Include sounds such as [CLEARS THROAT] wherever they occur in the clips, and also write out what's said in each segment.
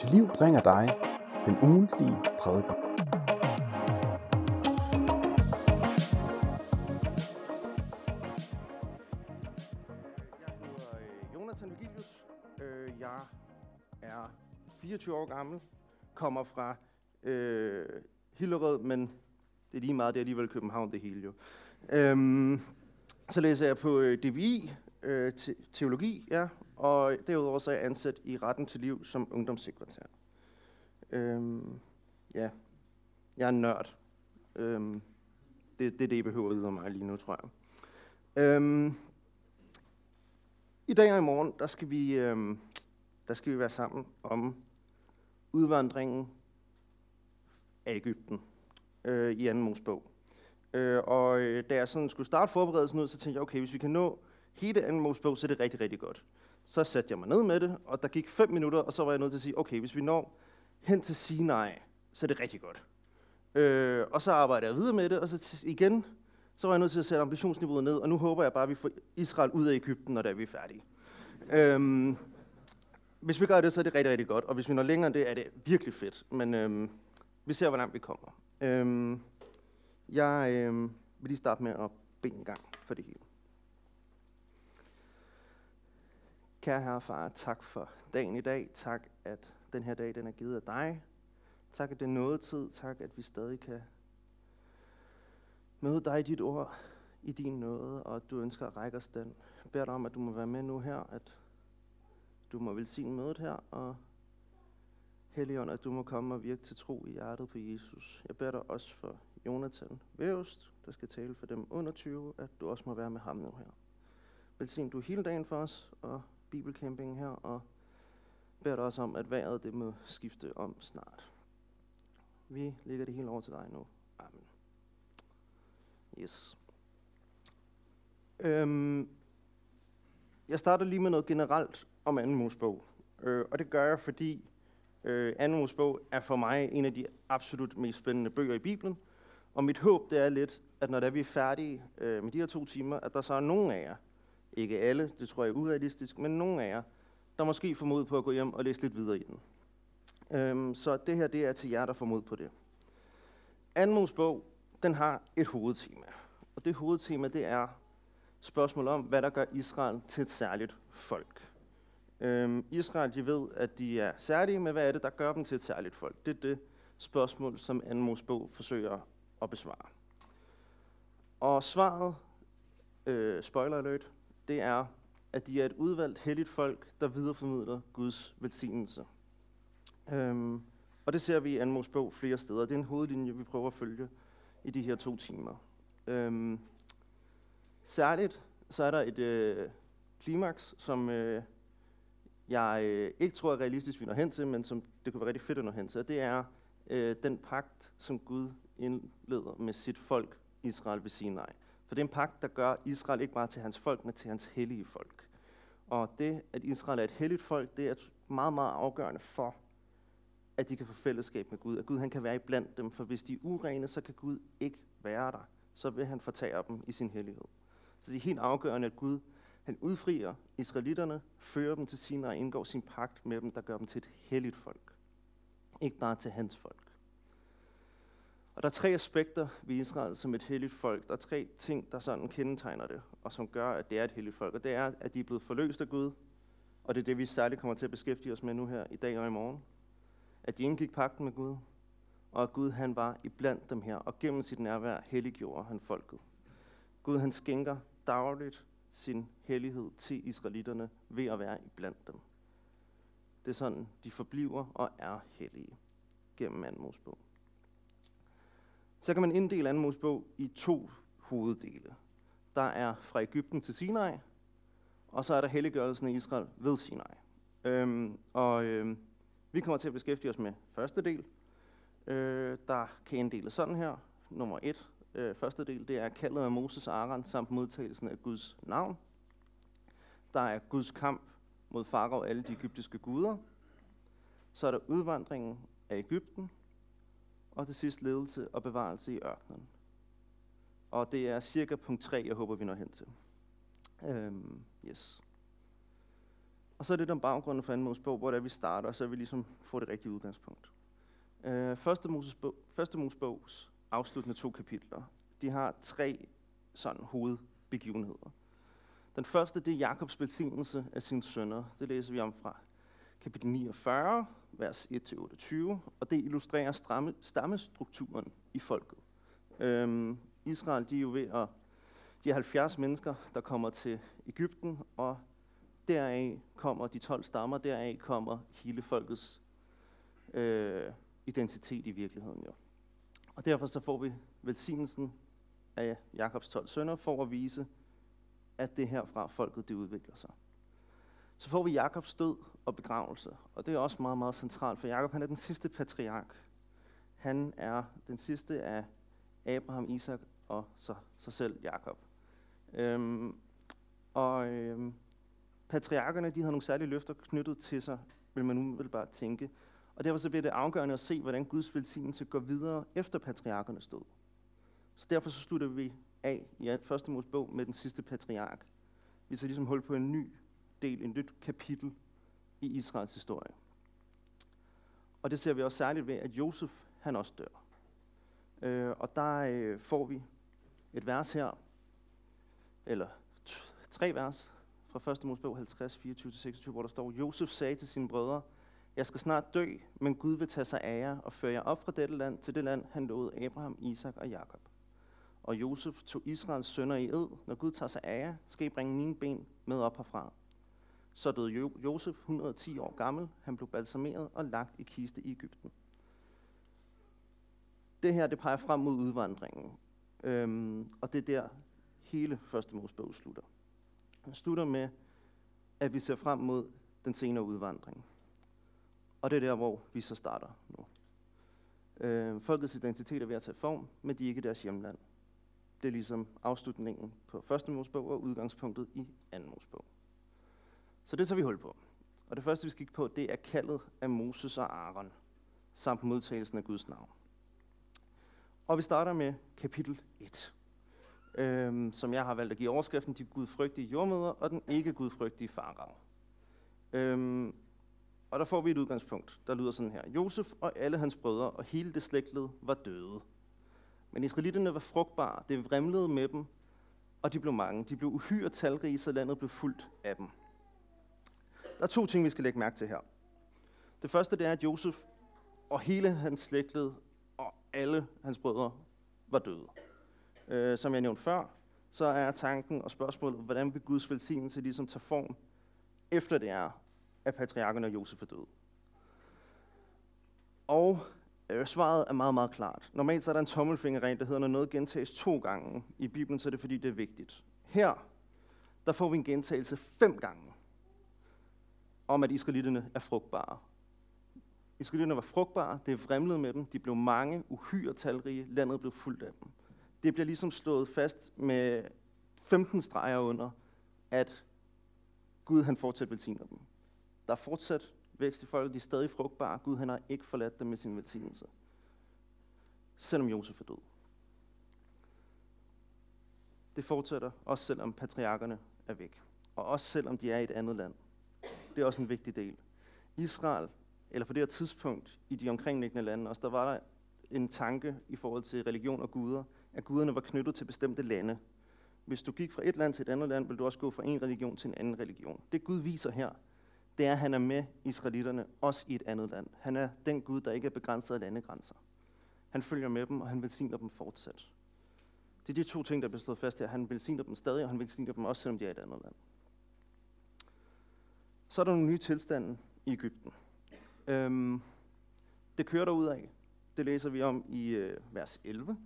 til liv bringer dig den ugentlige prædiken. Jeg hedder øh, Jonathan Vigilius. Øh, jeg er 24 år gammel, kommer fra øh, Hillerød, men det er lige meget, det er alligevel København, det hele jo. Øhm, så læser jeg på øh, DVI, øh, te- teologi, ja, og derudover så er jeg ansat i Retten til Liv som ungdomssekretær. Øhm, ja, jeg er en nørd. Øhm, det, det er det, I behøver at vide om mig lige nu, tror jeg. Øhm, I dag og i morgen, der skal vi, øhm, der skal vi være sammen om udvandringen af Ægypten øh, i anden Mosebog. Øh, og øh, da jeg sådan skulle starte forberedelsen ud, så tænkte jeg, okay, hvis vi kan nå hele anden Mosebog, så er det rigtig, rigtig godt. Så satte jeg mig ned med det, og der gik fem minutter, og så var jeg nødt til at sige, okay, hvis vi når hen til Sinai, så er det rigtig godt. Øh, og så arbejder jeg videre med det, og så t- igen, så var jeg nødt til at sætte ambitionsniveauet ned, og nu håber jeg bare, at vi får Israel ud af Ægypten, når der er vi er færdige. Øhm, hvis vi gør det, så er det rigtig, rigtig godt, og hvis vi når længere end det, er det virkelig fedt. Men øhm, vi ser, hvor langt vi kommer. Øhm, jeg øhm, vil lige starte med at bede en gang for det hele. Kære herre far, tak for dagen i dag. Tak, at den her dag den er givet af dig. Tak, at det er noget tid. Tak, at vi stadig kan møde dig i dit ord, i din nåde, og at du ønsker at række os den. Jeg beder dig om, at du må være med nu her, at du må velsigne mødet her, og Helligånd, at du må komme og virke til tro i hjertet på Jesus. Jeg beder dig også for Jonathan Vævst, der skal tale for dem under 20, at du også må være med ham nu her. Velsign du hele dagen for os, og bibelcamping her, og beder dig også om, at vejret det må skifte om snart. Vi lægger det hele over til dig nu. Amen. Yes. Øhm, jeg starter lige med noget generelt om anden Mosebog. Øh, og det gør jeg, fordi øh, anden Mosebog er for mig en af de absolut mest spændende bøger i Bibelen. Og mit håb det er lidt, at når der vi er færdige øh, med de her to timer, at der så er nogen af jer, ikke alle, det tror jeg er urealistisk, men nogen af jer, der måske får mod på at gå hjem og læse lidt videre i den. Øhm, så det her det er til jer, der får mod på det. Anmos bog, den har et hovedtema. Og det hovedtema, det er spørgsmål om, hvad der gør Israel til et særligt folk. Øhm, Israel, de ved, at de er særlige, men hvad er det, der gør dem til et særligt folk? Det er det spørgsmål, som Anmos bog forsøger at besvare. Og svaret, øh, spoiler alert, det er, at de er et udvalgt helligt folk, der videreformidler Guds velsignelse. Øhm, og det ser vi i Anmos bog flere steder. Det er en hovedlinje, vi prøver at følge i de her to timer. Øhm, særligt så er der et øh, klimaks, som øh, jeg øh, ikke tror er realistisk, vi når hen til, men som det kunne være rigtig fedt at nå hen til. Og det er øh, den pagt, som Gud indleder med sit folk, Israel ved Sinai. For det er en pagt, der gør Israel ikke bare til hans folk, men til hans hellige folk. Og det, at Israel er et helligt folk, det er meget, meget afgørende for, at de kan få fællesskab med Gud. At Gud han kan være iblandt dem, for hvis de er urene, så kan Gud ikke være der. Så vil han fortage dem i sin hellighed. Så det er helt afgørende, at Gud han udfrier israelitterne, fører dem til sine og indgår sin pagt med dem, der gør dem til et helligt folk. Ikke bare til hans folk. Og der er tre aspekter ved Israel som et helligt folk. Der er tre ting, der sådan kendetegner det, og som gør, at det er et helligt folk. Og det er, at de er blevet forløst af Gud, og det er det, vi særligt kommer til at beskæftige os med nu her i dag og i morgen. At de indgik pagten med Gud, og at Gud han var iblandt dem her, og gennem sit nærvær helliggjorde han folket. Gud han skænker dagligt sin hellighed til israelitterne ved at være iblandt dem. Det er sådan, de forbliver og er hellige gennem anden Mosebog. Så kan man inddele anden Mosebog i to hoveddele. Der er fra Ægypten til Sinai, og så er der helliggørelsen af Israel ved Sinai. Øhm, og øhm, vi kommer til at beskæftige os med første del. Øh, der kan inddeles sådan her. Nummer et, øh, første del, det er kaldet af Moses og Aaron samt modtagelsen af Guds navn. Der er Guds kamp mod Farag og alle de egyptiske guder. Så er der udvandringen af Ægypten, og til sidst ledelse og bevarelse i ørkenen. Og det er cirka punkt 3, jeg håber, vi når hen til. Øhm, yes. Og så er det den baggrunden for anden Mosebog, hvor det vi starter, så vi ligesom får det rigtige udgangspunkt. Øh, første, Mosebog, første Mosebogs afsluttende to kapitler, de har tre sådan hovedbegivenheder. Den første, det er Jakobs velsignelse af sine sønner. Det læser vi om fra kapitel 49, vers 1-28, og det illustrerer stamme, stammestrukturen i folket. Øhm, Israel, de er jo ved at, de er 70 mennesker, der kommer til Ægypten, og deraf kommer de 12 stammer, deraf kommer hele folkets øh, identitet i virkeligheden. Jo. Og derfor så får vi velsignelsen af Jakobs 12 sønner for at vise, at det herfra folket det udvikler sig. Så får vi Jakobs død og begravelse, og det er også meget, meget centralt, for Jakob han er den sidste patriark. Han er den sidste af Abraham, Isak og så, sig selv Jakob. Øhm, og øhm, patriarkerne de havde nogle særlige løfter knyttet til sig, vil man umiddelbart tænke. Og derfor så bliver det afgørende at se, hvordan Guds velsignelse går videre efter patriarkernes død. Så derfor så slutter vi af i første Mosebog med den sidste patriark. Vi så ligesom hul på en ny del, en nyt kapitel i Israels historie. Og det ser vi også særligt ved, at Josef han også dør. Øh, og der øh, får vi et vers her, eller tre vers fra 1. Mosebog 50, 24-26, hvor der står, Josef sagde til sine brødre, jeg skal snart dø, men Gud vil tage sig af jer og føre jer op fra dette land til det land, han lovede Abraham, Isak og Jakob. Og Josef tog Israels sønner i ed, når Gud tager sig af jer, skal I bringe mine ben med op herfra. Så døde jo- Josef 110 år gammel, han blev balsameret og lagt i kiste i Ægypten. Det her, det peger frem mod udvandringen. Øhm, og det er der, hele første Mosebog slutter. Den slutter med, at vi ser frem mod den senere udvandring. Og det er der, hvor vi så starter nu. Øh, folkets identitet er ved at tage form, men de er ikke deres hjemland. Det er ligesom afslutningen på første Mosebog og udgangspunktet i anden Mosebog. Så det tager vi hul på. Og det første, vi skal kigge på, det er kaldet af Moses og Aaron, samt modtagelsen af Guds navn. Og vi starter med kapitel 1, øhm, som jeg har valgt at give overskriften, de gudfrygtige jordmøder og den ikke gudfrygtige farag. Øhm, og der får vi et udgangspunkt, der lyder sådan her. Josef og alle hans brødre og hele det slægtled var døde. Men israelitterne var frugtbare, det vrimlede med dem, og de blev mange. De blev uhyre talrige, så landet blev fuldt af dem. Der er to ting, vi skal lægge mærke til her. Det første det er, at Josef og hele hans slægtled og alle hans brødre var døde. Øh, som jeg nævnte før, så er tanken og spørgsmålet, hvordan vil Guds velsignelse ligesom tage form, efter det er, at patriarkerne og Josef er døde. Og øh, svaret er meget, meget klart. Normalt så er der en tommelfingerregel, der hedder, når noget gentages to gange i Bibelen, så er det fordi, det er vigtigt. Her, der får vi en gentagelse fem gange om, at israelitterne er frugtbare. Israelitterne var frugtbare, det vrimlede med dem, de blev mange, uhyre talrige, landet blev fuldt af dem. Det bliver ligesom slået fast med 15 streger under, at Gud han fortsat velsigner dem. Der er fortsat vækst i folket, de er stadig frugtbare. Gud han har ikke forladt dem med sin velsignelse. Selvom Josef er død. Det fortsætter, også selvom patriarkerne er væk. Og også selvom de er i et andet land. Det er også en vigtig del. Israel, eller på det her tidspunkt i de omkringliggende lande, også der var der en tanke i forhold til religion og guder, at guderne var knyttet til bestemte lande. Hvis du gik fra et land til et andet land, ville du også gå fra en religion til en anden religion. Det Gud viser her, det er, at han er med israelitterne, også i et andet land. Han er den Gud, der ikke er begrænset af landegrænser. Han følger med dem, og han velsigner dem fortsat. Det er de to ting, der bliver slået fast her. Han velsigner dem stadig, og han velsigner dem også, selvom de er i et andet land. Så er der nogle nye tilstande i Ægypten. Øhm, det kører der ud af. Det læser vi om i øh, vers 11,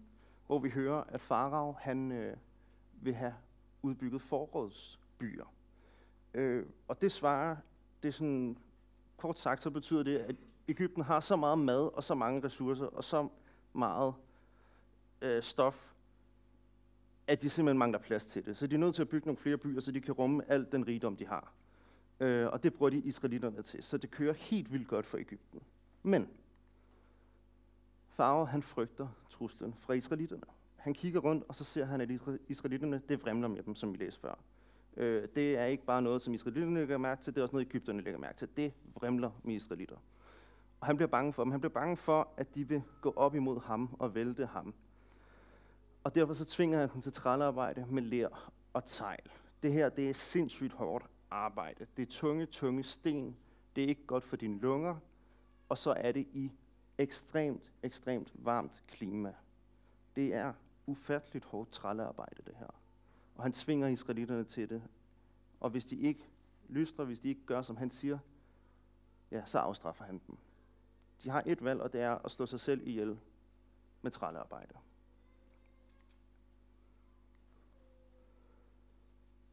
hvor vi hører, at Farag han øh, vil have udbygget forrådsbyer. Øh, og det svarer, det er sådan, kort sagt, så betyder det, at Ægypten har så meget mad og så mange ressourcer og så meget øh, stof, at de simpelthen mangler plads til det. Så de er nødt til at bygge nogle flere byer, så de kan rumme al den rigdom, de har. Øh, og det bruger de israelitterne til. Så det kører helt vildt godt for Ægypten. Men Farao, han frygter truslen fra israelitterne. Han kigger rundt, og så ser han, at israelitterne, det vrimler med dem, som vi læste før. Øh, det er ikke bare noget, som israelitterne lægger mærke til, det er også noget, Ægypterne lægger mærke til. Det vrimler med israelitter. Og han bliver bange for dem. Han bliver bange for, at de vil gå op imod ham og vælte ham. Og derfor så tvinger han dem til trællearbejde med ler og tegl. Det her, det er sindssygt hårdt arbejde. Det er tunge, tunge sten. Det er ikke godt for dine lunger. Og så er det i ekstremt, ekstremt varmt klima. Det er ufatteligt hårdt trællearbejde, det her. Og han tvinger israelitterne til det. Og hvis de ikke lystrer, hvis de ikke gør, som han siger, ja, så afstraffer han dem. De har et valg, og det er at slå sig selv ihjel med trællearbejde.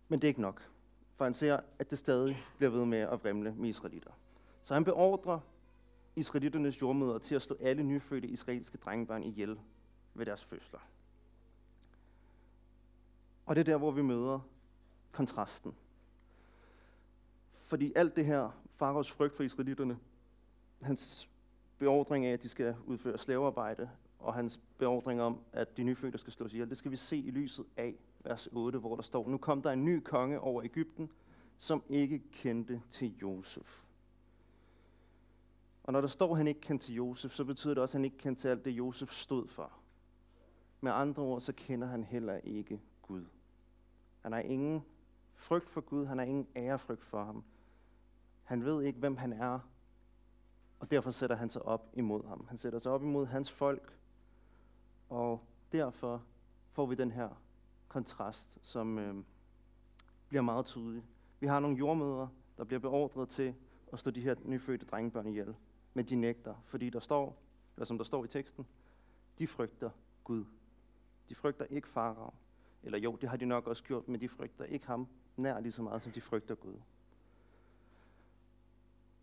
Men det er ikke nok, for han ser, at det stadig bliver ved med at vrimle med israelitter. Så han beordrer israelitternes jordmøder til at slå alle nyfødte israelske drengebørn ihjel ved deres fødsler. Og det er der, hvor vi møder kontrasten. Fordi alt det her, Faros frygt for israelitterne, hans beordring af, at de skal udføre slavearbejde, og hans beordring om, at de nyfødte skal slås ihjel, det skal vi se i lyset af vers 8, hvor der står, nu kom der en ny konge over Ægypten, som ikke kendte til Josef. Og når der står, at han ikke kendte til Josef, så betyder det også, at han ikke kendte til alt det, Josef stod for. Med andre ord, så kender han heller ikke Gud. Han har ingen frygt for Gud, han har ingen ærefrygt for ham. Han ved ikke, hvem han er, og derfor sætter han sig op imod ham. Han sætter sig op imod hans folk, og derfor får vi den her kontrast, som øh, bliver meget tydelig. Vi har nogle jordmødre, der bliver beordret til at stå de her nyfødte drengebørn ihjel, men de nægter, fordi der står, eller som der står i teksten, de frygter Gud. De frygter ikke farao. Eller jo, det har de nok også gjort, men de frygter ikke ham nær lige så meget, som de frygter Gud.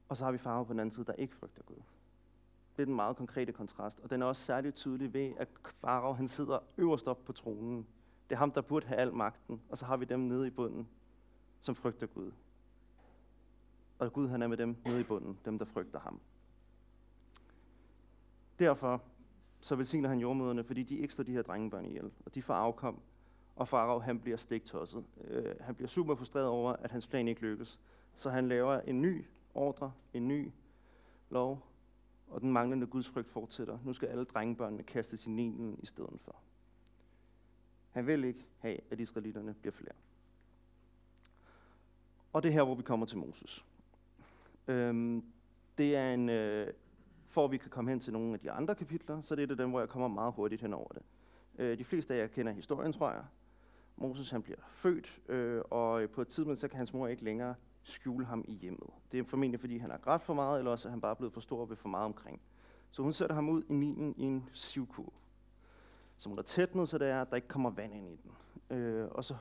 Og så har vi farve på den anden side, der ikke frygter Gud. Det er den meget konkrete kontrast, og den er også særligt tydelig ved, at Farao han sidder øverst op på tronen. Det er ham, der burde have al magten, og så har vi dem nede i bunden, som frygter Gud. Og Gud han er med dem nede i bunden, dem der frygter ham. Derfor så velsigner han jordmøderne, fordi de ikke slår de her drengebørn ihjel, og de får afkom, og Farao han bliver stegtosset. Øh, han bliver super frustreret over, at hans plan ikke lykkes, så han laver en ny ordre, en ny lov, og den manglende gudsfrygt fortsætter. Nu skal alle drengebørnene kastes i Nilen i stedet for. Han vil ikke have, at israelitterne bliver flere. Og det er her, hvor vi kommer til Moses. Øhm, det er en, øh, for at vi kan komme hen til nogle af de andre kapitler, så det er det dem, hvor jeg kommer meget hurtigt hen over det. Øh, de fleste af jer kender historien, tror jeg. Moses han bliver født, øh, og på et tidspunkt så kan hans mor ikke længere skjule ham i hjemmet. Det er formentlig, fordi han har grædt for meget, eller også er han bare blevet for stor og vil for meget omkring. Så hun sætter ham ud i Nilen i en sivkurve som hun har tætnet, så det er, at der ikke kommer vand ind i den. Øh, og så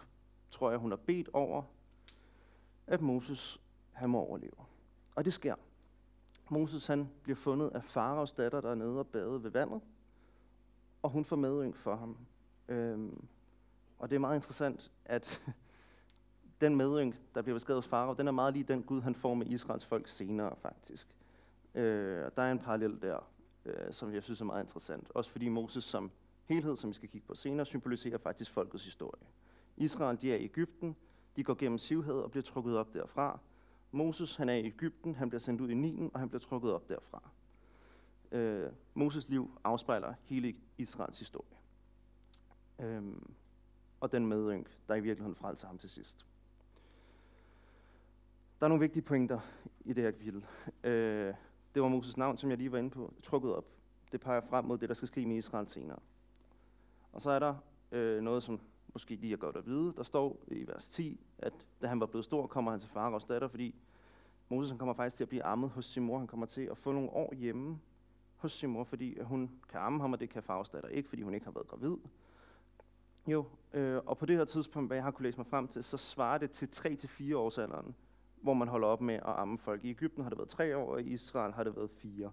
tror jeg, hun har bedt over, at Moses han må overleve. Og det sker. Moses han bliver fundet af faraos datter, der er nede og bade ved vandet, og hun får medyng for ham. Øhm, og det er meget interessant, at [LAUGHS] den medyng, der bliver beskrevet hos farao, den er meget lige den Gud, han får med Israels folk senere, faktisk. Øh, der er en parallel der, øh, som jeg synes er meget interessant. Også fordi Moses som helhed, som vi skal kigge på senere, symboliserer faktisk folkets historie. Israel, de er i Ægypten, de går gennem Sivhed og bliver trukket op derfra. Moses, han er i Ægypten, han bliver sendt ud i Nilen, og han bliver trukket op derfra. Øh, Moses liv afspejler hele Israels historie. Øh, og den medynk, der i virkeligheden frelser ham til sidst. Der er nogle vigtige pointer i det her kapitel. Øh, det var Moses navn, som jeg lige var inde på, trukket op. Det peger frem mod det, der skal ske med Israel senere. Og så er der øh, noget, som måske lige er godt at vide. Der står i vers 10, at da han var blevet stor, kommer han til faraos datter, fordi Moses han kommer faktisk til at blive ammet hos sin mor. Han kommer til at få nogle år hjemme hos sin mor, fordi hun kan amme ham, og det kan faraos datter ikke, fordi hun ikke har været gravid. Jo, øh, og på det her tidspunkt, hvad jeg har kunnet læse mig frem til, så svarer det til 3-4 års alderen, hvor man holder op med at amme folk. I Ægypten har det været 3 år, og i Israel har det været 4.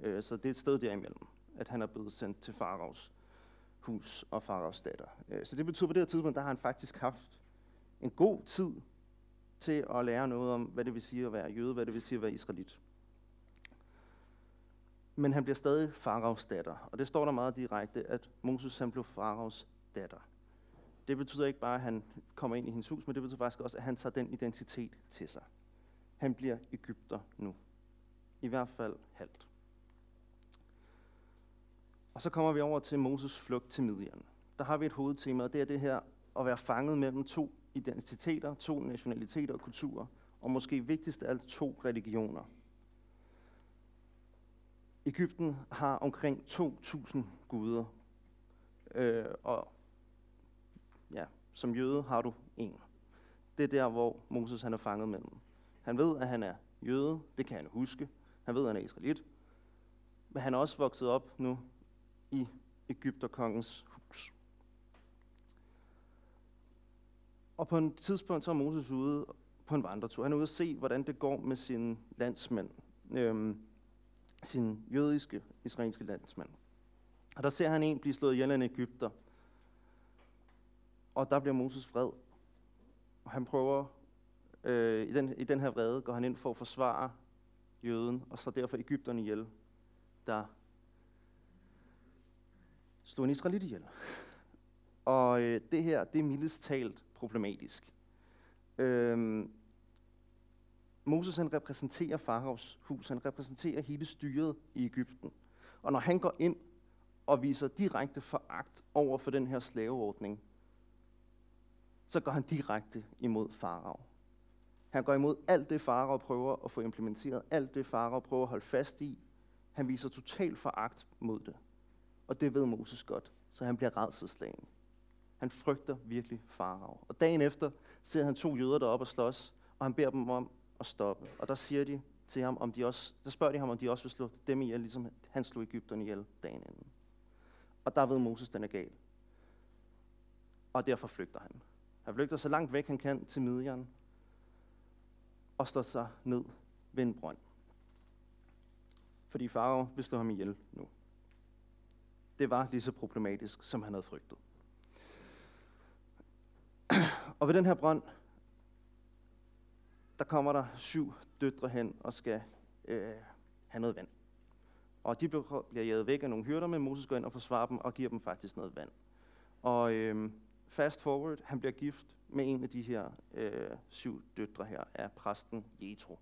Øh, så det er et sted derimellem, at han er blevet sendt til faraos hus og faraos datter. Øh, så det betyder, på det her tidspunkt, der har han faktisk haft en god tid til at lære noget om, hvad det vil sige at være jøde, hvad det vil sige at være israelit. Men han bliver stadig faraos datter, og det står der meget direkte, at Moses han blev faraos datter. det betyder ikke bare, at han kommer ind i hendes hus, men det betyder faktisk også, at han tager den identitet til sig. Han bliver Ægypter nu. I hvert fald halvt. Og så kommer vi over til Moses flugt til Midian. Der har vi et hovedtema, og det er det her at være fanget mellem to identiteter, to nationaliteter og kulturer, og måske vigtigst af alt to religioner. Ægypten har omkring 2.000 guder, øh, og ja, som jøde har du en. Det er der, hvor Moses han er fanget mellem. Han ved, at han er jøde, det kan han huske. Han ved, at han er israelit. Men han er også vokset op nu i Ægypterkongens hus. Og på et tidspunkt så er Moses ude på en vandretur. Han er ude at se, hvordan det går med sine landsmænd. Øhm, sin jødiske, israelske landsmænd. Og der ser han en blive slået ihjel af en Ægypter. Og der bliver Moses vred. Og han prøver, øh, i, den, i den her vrede, går han ind for at forsvare jøden, og så derfor Ægypterne ihjel, der slog en israelit ihjel. Og øh, det her, det er mildest talt problematisk. Øhm, Moses han repræsenterer Faraos hus, han repræsenterer hele styret i Ægypten. Og når han går ind og viser direkte foragt over for den her slaveordning, så går han direkte imod Farao. Han går imod alt det, Farao prøver at få implementeret, alt det, Farao prøver at holde fast i. Han viser total foragt mod det. Og det ved Moses godt, så han bliver redselslagen. Han frygter virkelig Farao. Og dagen efter ser han to jøder deroppe og slås, og han beder dem om at stoppe. Og der siger de til ham, om de også, der spørger de ham, om de også vil slå dem ihjel, ligesom han slog Ægypterne ihjel dagen inden. Og der ved Moses, den er gal. Og derfor flygter han. Han flygter så langt væk han kan til Midian, og står sig ned ved en brønd. Fordi farve vil slå ham ihjel nu. Det var lige så problematisk, som han havde frygtet. [CLEARS THROAT] Og ved den her brønd, der kommer der syv døtre hen og skal øh, have noget vand. Og de bliver jaget væk af nogle hyrder, men Moses går ind og forsvarer dem og giver dem faktisk noget vand. Og øh, fast forward, han bliver gift med en af de her øh, syv døtre her af præsten Jethro.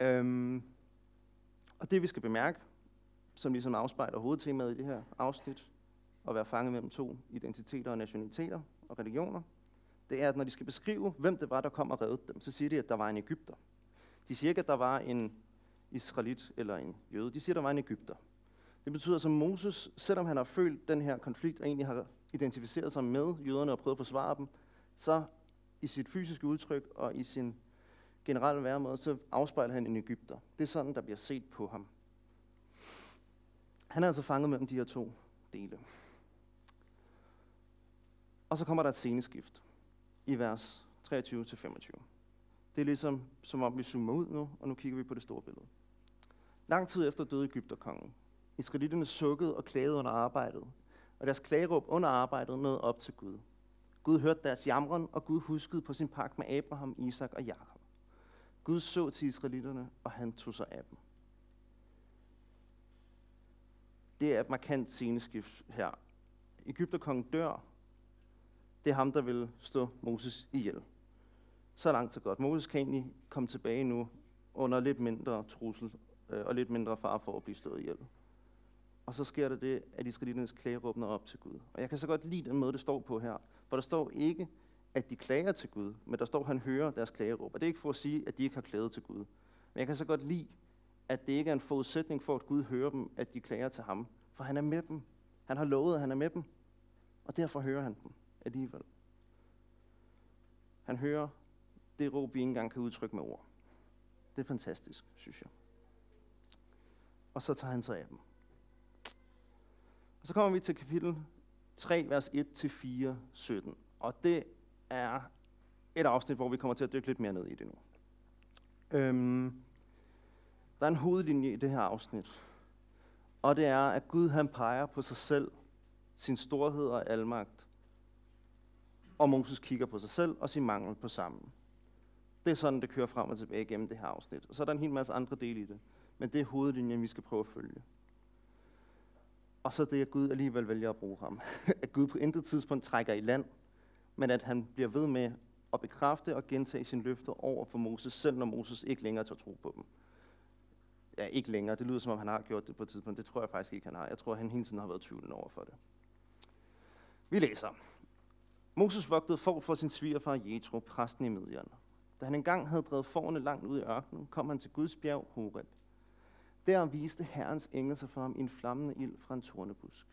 Øhm, og det vi skal bemærke, som ligesom afspejler hovedtemaet i det her afsnit, at være fanget mellem to identiteter og nationaliteter og religioner, det er, at når de skal beskrive, hvem det var, der kom og reddede dem, så siger de, at der var en Ægypter. De siger ikke, at der var en israelit eller en jøde. De siger, at der var en Ægypter. Det betyder, at Moses, selvom han har følt den her konflikt og egentlig har identificeret sig med jøderne og prøvet at forsvare dem, så i sit fysiske udtryk og i sin generelle væremåde, så afspejler han en Ægypter. Det er sådan, der bliver set på ham. Han er altså fanget mellem de her to dele. Og så kommer der et sceneskift i vers 23-25. Det er ligesom, som om vi zoomer ud nu, og nu kigger vi på det store billede. Lang tid efter døde Ægypterkongen. Israelitterne sukkede og klagede under arbejdet, og deres klageråb under arbejdet nåede op til Gud. Gud hørte deres jamren, og Gud huskede på sin pagt med Abraham, Isak og Jakob. Gud så til israelitterne, og han tog sig af dem. Det er et markant sceneskift her. Ægypterkongen dør. Det er ham, der vil stå Moses ihjel. Så langt så godt. Moses kan egentlig komme tilbage nu under lidt mindre trussel øh, og lidt mindre far for at blive slået ihjel. Og så sker der det, at israeliternes klage åbner op til Gud. Og jeg kan så godt lide den måde, det står på her. For der står ikke, at de klager til Gud, men der står, at han hører deres klageråb. Og det er ikke for at sige, at de ikke har klaget til Gud. Men jeg kan så godt lide, at det ikke er en forudsætning for, at Gud hører dem, at de klager til ham. For han er med dem. Han har lovet, at han er med dem. Og derfor hører han dem alligevel. Han hører det råb, vi ikke engang kan udtrykke med ord. Det er fantastisk, synes jeg. Og så tager han sig af dem. Og så kommer vi til kapitel 3, vers 1-4, 17. Og det er et afsnit, hvor vi kommer til at dykke lidt mere ned i det nu. Øhm, der er en hovedlinje i det her afsnit. Og det er, at Gud han peger på sig selv, sin storhed og almagt. Og Moses kigger på sig selv og sin mangel på sammen. Det er sådan, det kører frem og tilbage gennem det her afsnit. Og så er der en hel masse andre dele i det. Men det er hovedlinjen, vi skal prøve at følge. Og så det, at Gud alligevel vælger at bruge ham. [LAUGHS] at Gud på intet tidspunkt trækker i land, men at han bliver ved med at bekræfte og gentage sin løfter over for Moses, selv når Moses ikke længere tager tro på dem. Ja, ikke længere. Det lyder som om, han har gjort det på et tidspunkt. Det tror jeg faktisk ikke, han har. Jeg tror, han hele tiden har været tvivlende over for det. Vi læser. Moses vogtede for for sin svigerfar Jethro, præsten i Midian. Da han engang havde drevet forne langt ud i ørkenen, kom han til Guds bjerg Horeb. Der viste Herrens engel sig for ham i en flammende ild fra en tornebusk.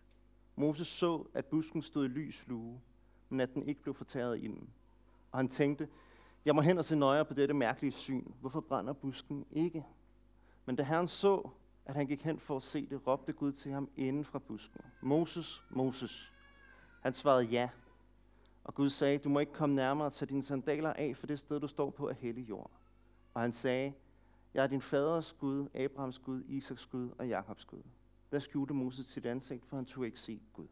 Moses så, at busken stod i lys lue, men at den ikke blev fortæret i ilden. Og han tænkte, jeg må hen og se nøjere på dette mærkelige syn. Hvorfor brænder busken ikke? Men da Herren så, at han gik hen for at se det, råbte Gud til ham inden fra busken. Moses, Moses. Han svarede ja. Og Gud sagde, du må ikke komme nærmere og tage dine sandaler af, for det sted, du står på, er hellig jord. Og han sagde, jeg er din faders Gud, Abrahams Gud, Isaks Gud og Jakobs Gud. Der skjulte Moses sit ansigt, for han tog ikke se Gud.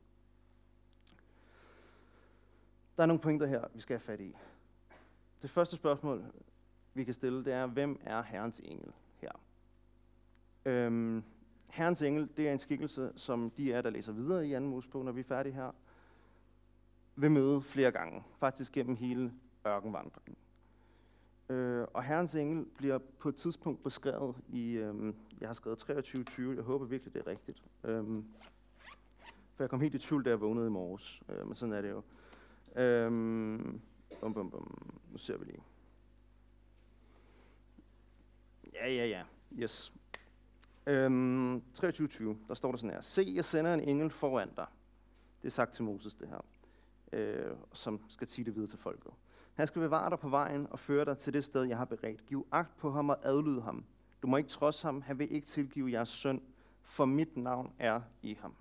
Der er nogle pointer her, vi skal have fat i. Det første spørgsmål, vi kan stille, det er, hvem er Herrens engel? Øhm, Herrens engel, det er en skikkelse, som de er, der læser videre i 2. Mosebog, når vi er færdige her, vil møde flere gange, faktisk gennem hele ørkenvandringen. Øh, og Herrens engel bliver på et tidspunkt beskrevet i, øh, jeg har skrevet 23.20, jeg håber virkelig, det er rigtigt. Øh, for jeg kom helt i tvivl, da jeg vågnede i morges, øh, men sådan er det jo. Øh, bum, bum, bum. Nu ser vi lige. Ja, ja, ja. Yes. Øhm, 23.20, der står der sådan her. Se, jeg sender en engel foran dig. Det er sagt til Moses, det her. Øh, som skal sige det videre til folket. Han skal bevare dig på vejen og føre dig til det sted, jeg har beredt. Giv agt på ham og adlyd ham. Du må ikke trods ham. Han vil ikke tilgive jeres søn, for mit navn er i ham.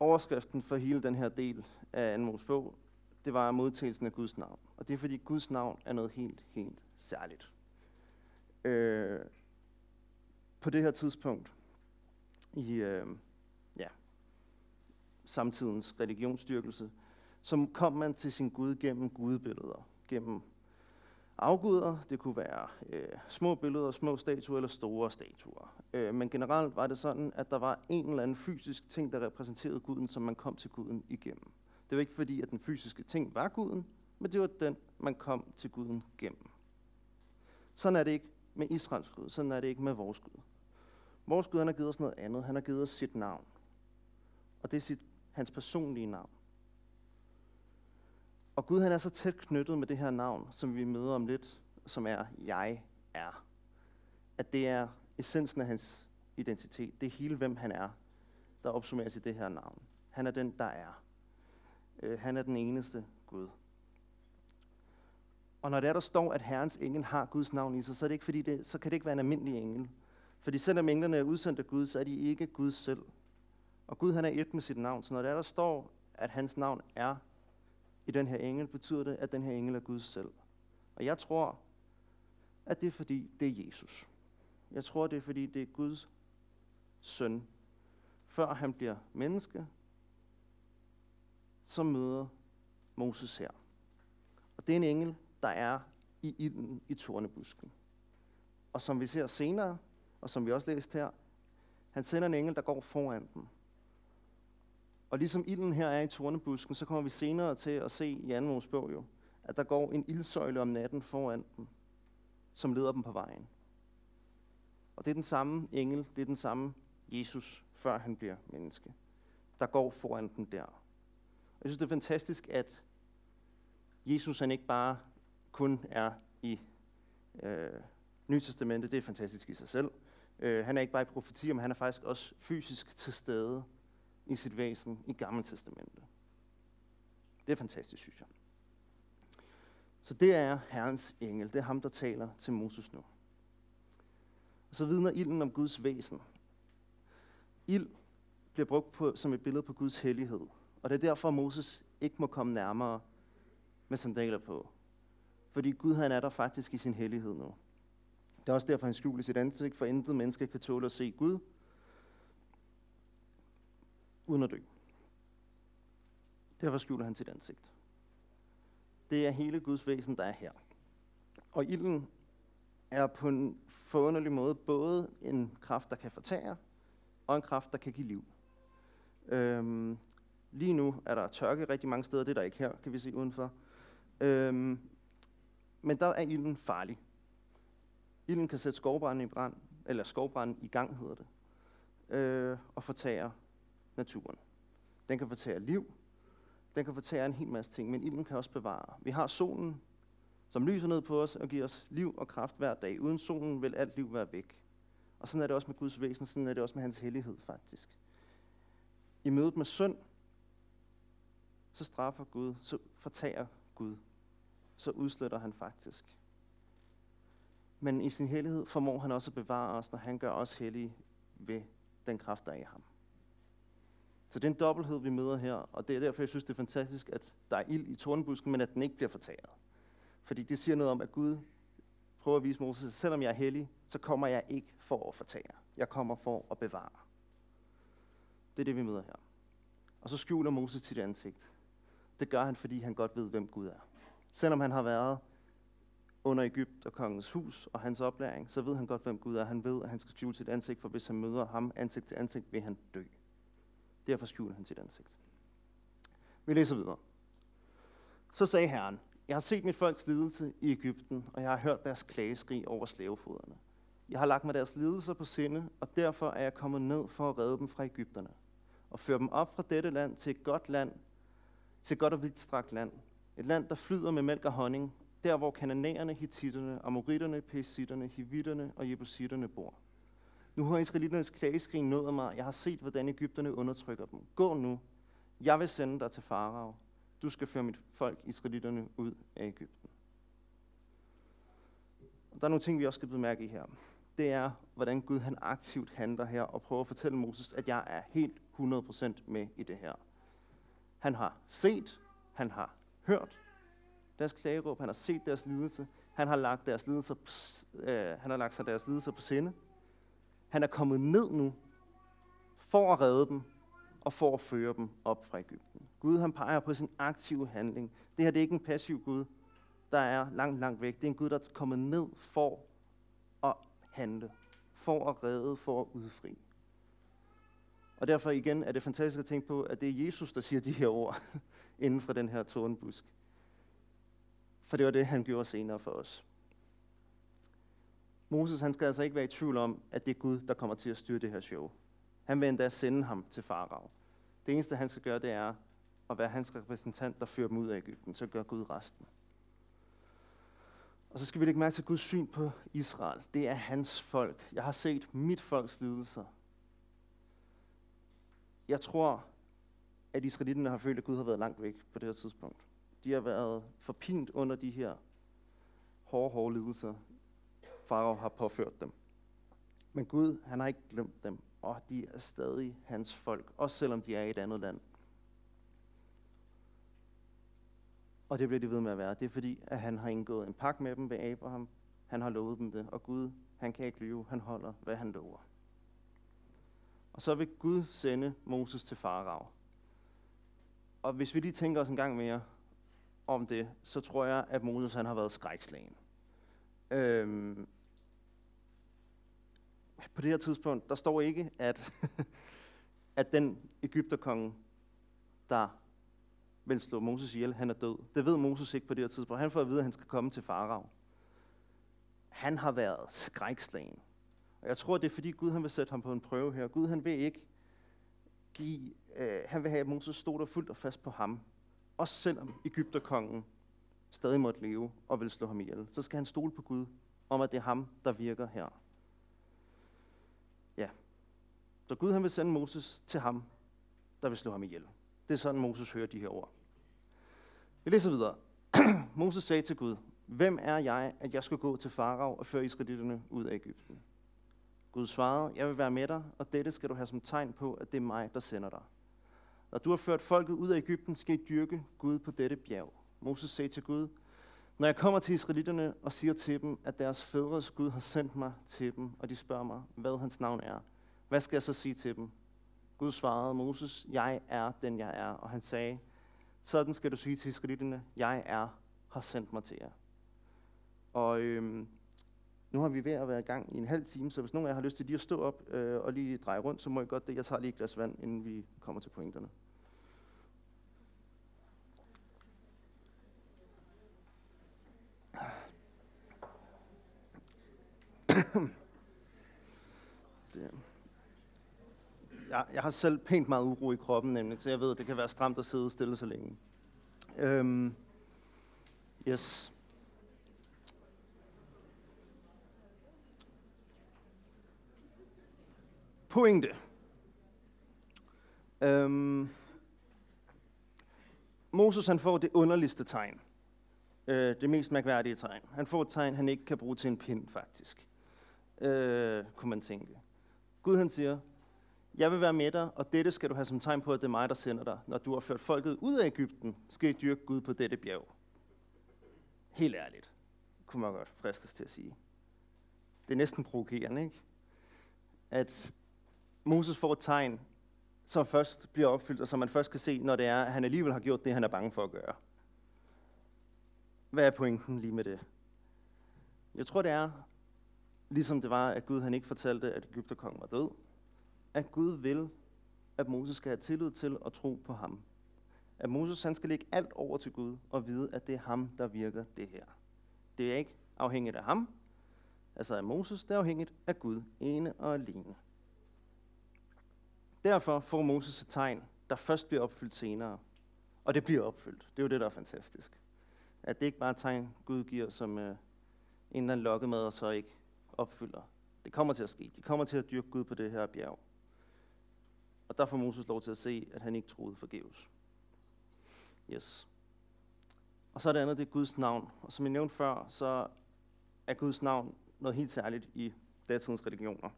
Overskriften for hele den her del af Anmos bog, det var modtagelsen af Guds navn. Og det er fordi Guds navn er noget helt, helt særligt. Øh, på det her tidspunkt i øh, ja, samtidens religionsstyrkelse, så kom man til sin Gud gennem gudebilleder, gennem afguder. Det kunne være øh, små billeder, små statuer eller store statuer. Øh, men generelt var det sådan, at der var en eller anden fysisk ting, der repræsenterede guden, som man kom til guden igennem. Det var ikke fordi, at den fysiske ting var guden, men det var den, man kom til guden gennem. Sådan er det ikke med Israels Gud. Sådan er det ikke med vores Gud. Vores Gud han har givet os noget andet. Han har givet os sit navn. Og det er sit, hans personlige navn. Og Gud han er så tæt knyttet med det her navn, som vi møder om lidt, som er jeg er. At det er essensen af hans identitet. Det er hele, hvem han er, der opsummeres i det her navn. Han er den, der er. Øh, han er den eneste Gud. Og når det er, der står, at Herrens engel har Guds navn i sig, så, er det ikke, fordi det, så kan det ikke være en almindelig engel. Fordi selvom englene er udsendt af Gud, så er de ikke Gud selv. Og Gud han er et med sit navn. Så når det er, der står, at hans navn er i den her engel, betyder det, at den her engel er Gud selv. Og jeg tror, at det er fordi, det er Jesus. Jeg tror, det er fordi, det er Guds søn. Før han bliver menneske, så møder Moses her. Og det er en engel, der er i ilden i tornebusken. Og som vi ser senere, og som vi også læste her, han sender en engel, der går foran dem. Og ligesom ilden her er i tornebusken, så kommer vi senere til at se i anden Mosebog jo, at der går en ildsøjle om natten foran dem, som leder dem på vejen. Og det er den samme engel, det er den samme Jesus, før han bliver menneske, der går foran dem der. Og jeg synes, det er fantastisk, at Jesus han ikke bare kun er i øh, Nye Testamente, Det er fantastisk i sig selv. Øh, han er ikke bare i profetier, men han er faktisk også fysisk til stede i sit væsen i Gamle Testamente. Det er fantastisk, synes jeg. Så det er Herrens engel. Det er ham, der taler til Moses nu. Og så vidner ilden om Guds væsen. Ild bliver brugt på, som et billede på Guds hellighed. Og det er derfor, at Moses ikke må komme nærmere med sandaler på. Fordi Gud han er der faktisk i sin hellighed nu. Det er også derfor, han skjuler sit ansigt, for intet menneske kan tåle at se Gud, uden at dø. Derfor skjuler han sit ansigt. Det er hele Guds væsen, der er her. Og ilden er på en forunderlig måde både en kraft, der kan fortære, og en kraft, der kan give liv. Øhm, Lige nu er der tørke rigtig mange steder, det er der ikke her, kan vi se udenfor. Øhm, men der er ilden farlig. Ilden kan sætte skovbranden i brand, eller skovbranden i gang hedder det, øh, og fortære naturen. Den kan fortære liv, den kan fortære en hel masse ting, men ilden kan også bevare. Vi har solen, som lyser ned på os og giver os liv og kraft hver dag. Uden solen vil alt liv være væk. Og sådan er det også med Guds væsen, sådan er det også med hans hellighed faktisk. I mødet med synd, så straffer Gud, så fortager Gud, så udsletter han faktisk. Men i sin hellighed formår han også at bevare os, når han gør os hellige ved den kraft, der er i ham. Så det er en dobbelthed, vi møder her, og det er derfor, jeg synes, det er fantastisk, at der er ild i tornbusken, men at den ikke bliver fortæret. Fordi det siger noget om, at Gud prøver at vise Moses, at selvom jeg er hellig, så kommer jeg ikke for at fortære. Jeg kommer for at bevare. Det er det, vi møder her. Og så skjuler Moses sit ansigt. Det gør han, fordi han godt ved, hvem Gud er. Selvom han har været under Ægypt og kongens hus og hans oplæring, så ved han godt, hvem Gud er. Han ved, at han skal skjule sit ansigt, for hvis han møder ham ansigt til ansigt, vil han dø. Derfor skjuler han sit ansigt. Vi læser videre. Så sagde Herren, jeg har set mit folks lidelse i Ægypten, og jeg har hørt deres klageskrig over slavefoderne. Jeg har lagt mig deres lidelser på sinde, og derfor er jeg kommet ned for at redde dem fra Ægypterne, og føre dem op fra dette land til et godt land, til et godt og vidtstrakt land. Et land, der flyder med mælk og honning, der hvor kananæerne, hititterne, amoritterne, pesitterne, hivitterne og jebusitterne bor. Nu har israeliternes klageskrig nået mig. Jeg har set, hvordan Ægypterne undertrykker dem. Gå nu. Jeg vil sende dig til Farao. Du skal føre mit folk, israelitterne, ud af Ægypten. Der er nogle ting, vi også skal bemærke i her. Det er, hvordan Gud han aktivt handler her og prøver at fortælle Moses, at jeg er helt 100% med i det her. Han har set, han har hørt deres klageråb, han har set deres lidelse, han har lagt, deres lidelser, øh, han har lagt sig deres lidelser på sinde. Han er kommet ned nu for at redde dem og for at føre dem op fra Ægypten. Gud han peger på sin aktive handling. Det her det er ikke en passiv Gud, der er langt, langt væk. Det er en Gud, der er kommet ned for at handle, for at redde, for at udfri. Og derfor igen er det fantastisk at tænke på, at det er Jesus, der siger de her ord inden for den her tårnbusk. For det var det, han gjorde senere for os. Moses han skal altså ikke være i tvivl om, at det er Gud, der kommer til at styre det her show. Han vil endda sende ham til Farao. Det eneste, han skal gøre, det er at være hans repræsentant, der fører dem ud af Ægypten. Så gør Gud resten. Og så skal vi lægge mærke til Guds syn på Israel. Det er hans folk. Jeg har set mit folks lidelser. Jeg tror, at israelitterne har følt, at Gud har været langt væk på det her tidspunkt. De har været forpint under de her hårde, hårde lidelser, Farao har påført dem. Men Gud, han har ikke glemt dem, og de er stadig hans folk, også selvom de er i et andet land. Og det bliver de ved med at være. Det er fordi, at han har indgået en pagt med dem ved Abraham. Han har lovet dem det, og Gud, han kan ikke lyve. Han holder, hvad han lover. Og så vil Gud sende Moses til Farao. Og hvis vi lige tænker os en gang mere om det, så tror jeg, at Moses han har været skrækslagen. Øhm, på det her tidspunkt, der står ikke, at, [LAUGHS] at den Ægypterkonge, der vil slå Moses ihjel, han er død. Det ved Moses ikke på det her tidspunkt. Han får at vide, at han skal komme til Farao. Han har været skrækslagen. Og jeg tror, det er fordi Gud han vil sætte ham på en prøve her. Gud han vil ikke give, øh, han vil have, at Moses stod der fuldt og fast på ham. Også selvom Ægypterkongen stadig måtte leve og vil slå ham ihjel. Så skal han stole på Gud, om at det er ham, der virker her. Ja. Så Gud han vil sende Moses til ham, der vil slå ham ihjel. Det er sådan, Moses hører de her ord. Vi læser videre. [CLEARS THROAT] Moses sagde til Gud, Hvem er jeg, at jeg skal gå til Farao og føre israelitterne ud af Ægypten? Gud svarede, jeg vil være med dig, og dette skal du have som tegn på, at det er mig, der sender dig. Når du har ført folket ud af Ægypten, skal I dyrke Gud på dette bjerg. Moses sagde til Gud, når jeg kommer til israelitterne og siger til dem, at deres fædres Gud har sendt mig til dem, og de spørger mig, hvad hans navn er, hvad skal jeg så sige til dem? Gud svarede Moses, jeg er den jeg er. Og han sagde, sådan skal du sige til israelitterne, jeg er, har sendt mig til jer. Og øhm, nu har vi ved at være i gang i en halv time, så hvis nogen af jer har lyst til lige at stå op øh, og lige dreje rundt, så må I godt det. Jeg tager lige et glas vand, inden vi kommer til pointerne. Det. Jeg, jeg har selv pænt meget uro i kroppen, nemlig, så jeg ved, at det kan være stramt at sidde stille så længe. Øhm, yes. Pointe. Øhm, Moses han får det underligste tegn. Øh, det mest mærkværdige tegn. Han får et tegn, han ikke kan bruge til en pind, faktisk. Øh, kunne man tænke. Gud han siger, jeg vil være med dig, og dette skal du have som tegn på, at det er mig, der sender dig. Når du har ført folket ud af Ægypten, skal I dyrke Gud på dette bjerg. Helt ærligt, kunne man godt fristes til at sige. Det er næsten provokerende, ikke? At Moses får et tegn, som først bliver opfyldt, og som man først kan se, når det er, at han alligevel har gjort det, han er bange for at gøre. Hvad er pointen lige med det? Jeg tror, det er, ligesom det var, at Gud han ikke fortalte, at Ægypterkongen var død, at Gud vil, at Moses skal have tillid til og tro på ham. At Moses han skal lægge alt over til Gud og vide, at det er ham, der virker det her. Det er ikke afhængigt af ham, altså af Moses, det er afhængigt af Gud ene og alene. Derfor får Moses et tegn, der først bliver opfyldt senere. Og det bliver opfyldt. Det er jo det, der er fantastisk. At det ikke bare er et tegn, Gud giver som øh, en eller anden lokkemad, og så ikke opfylder. Det kommer til at ske. De kommer til at dyrke Gud på det her bjerg. Og der får Moses lov til at se, at han ikke troede forgæves. Yes. Og så er det andet, det er Guds navn. Og som jeg nævnte før, så er Guds navn noget helt særligt i datidens religioner.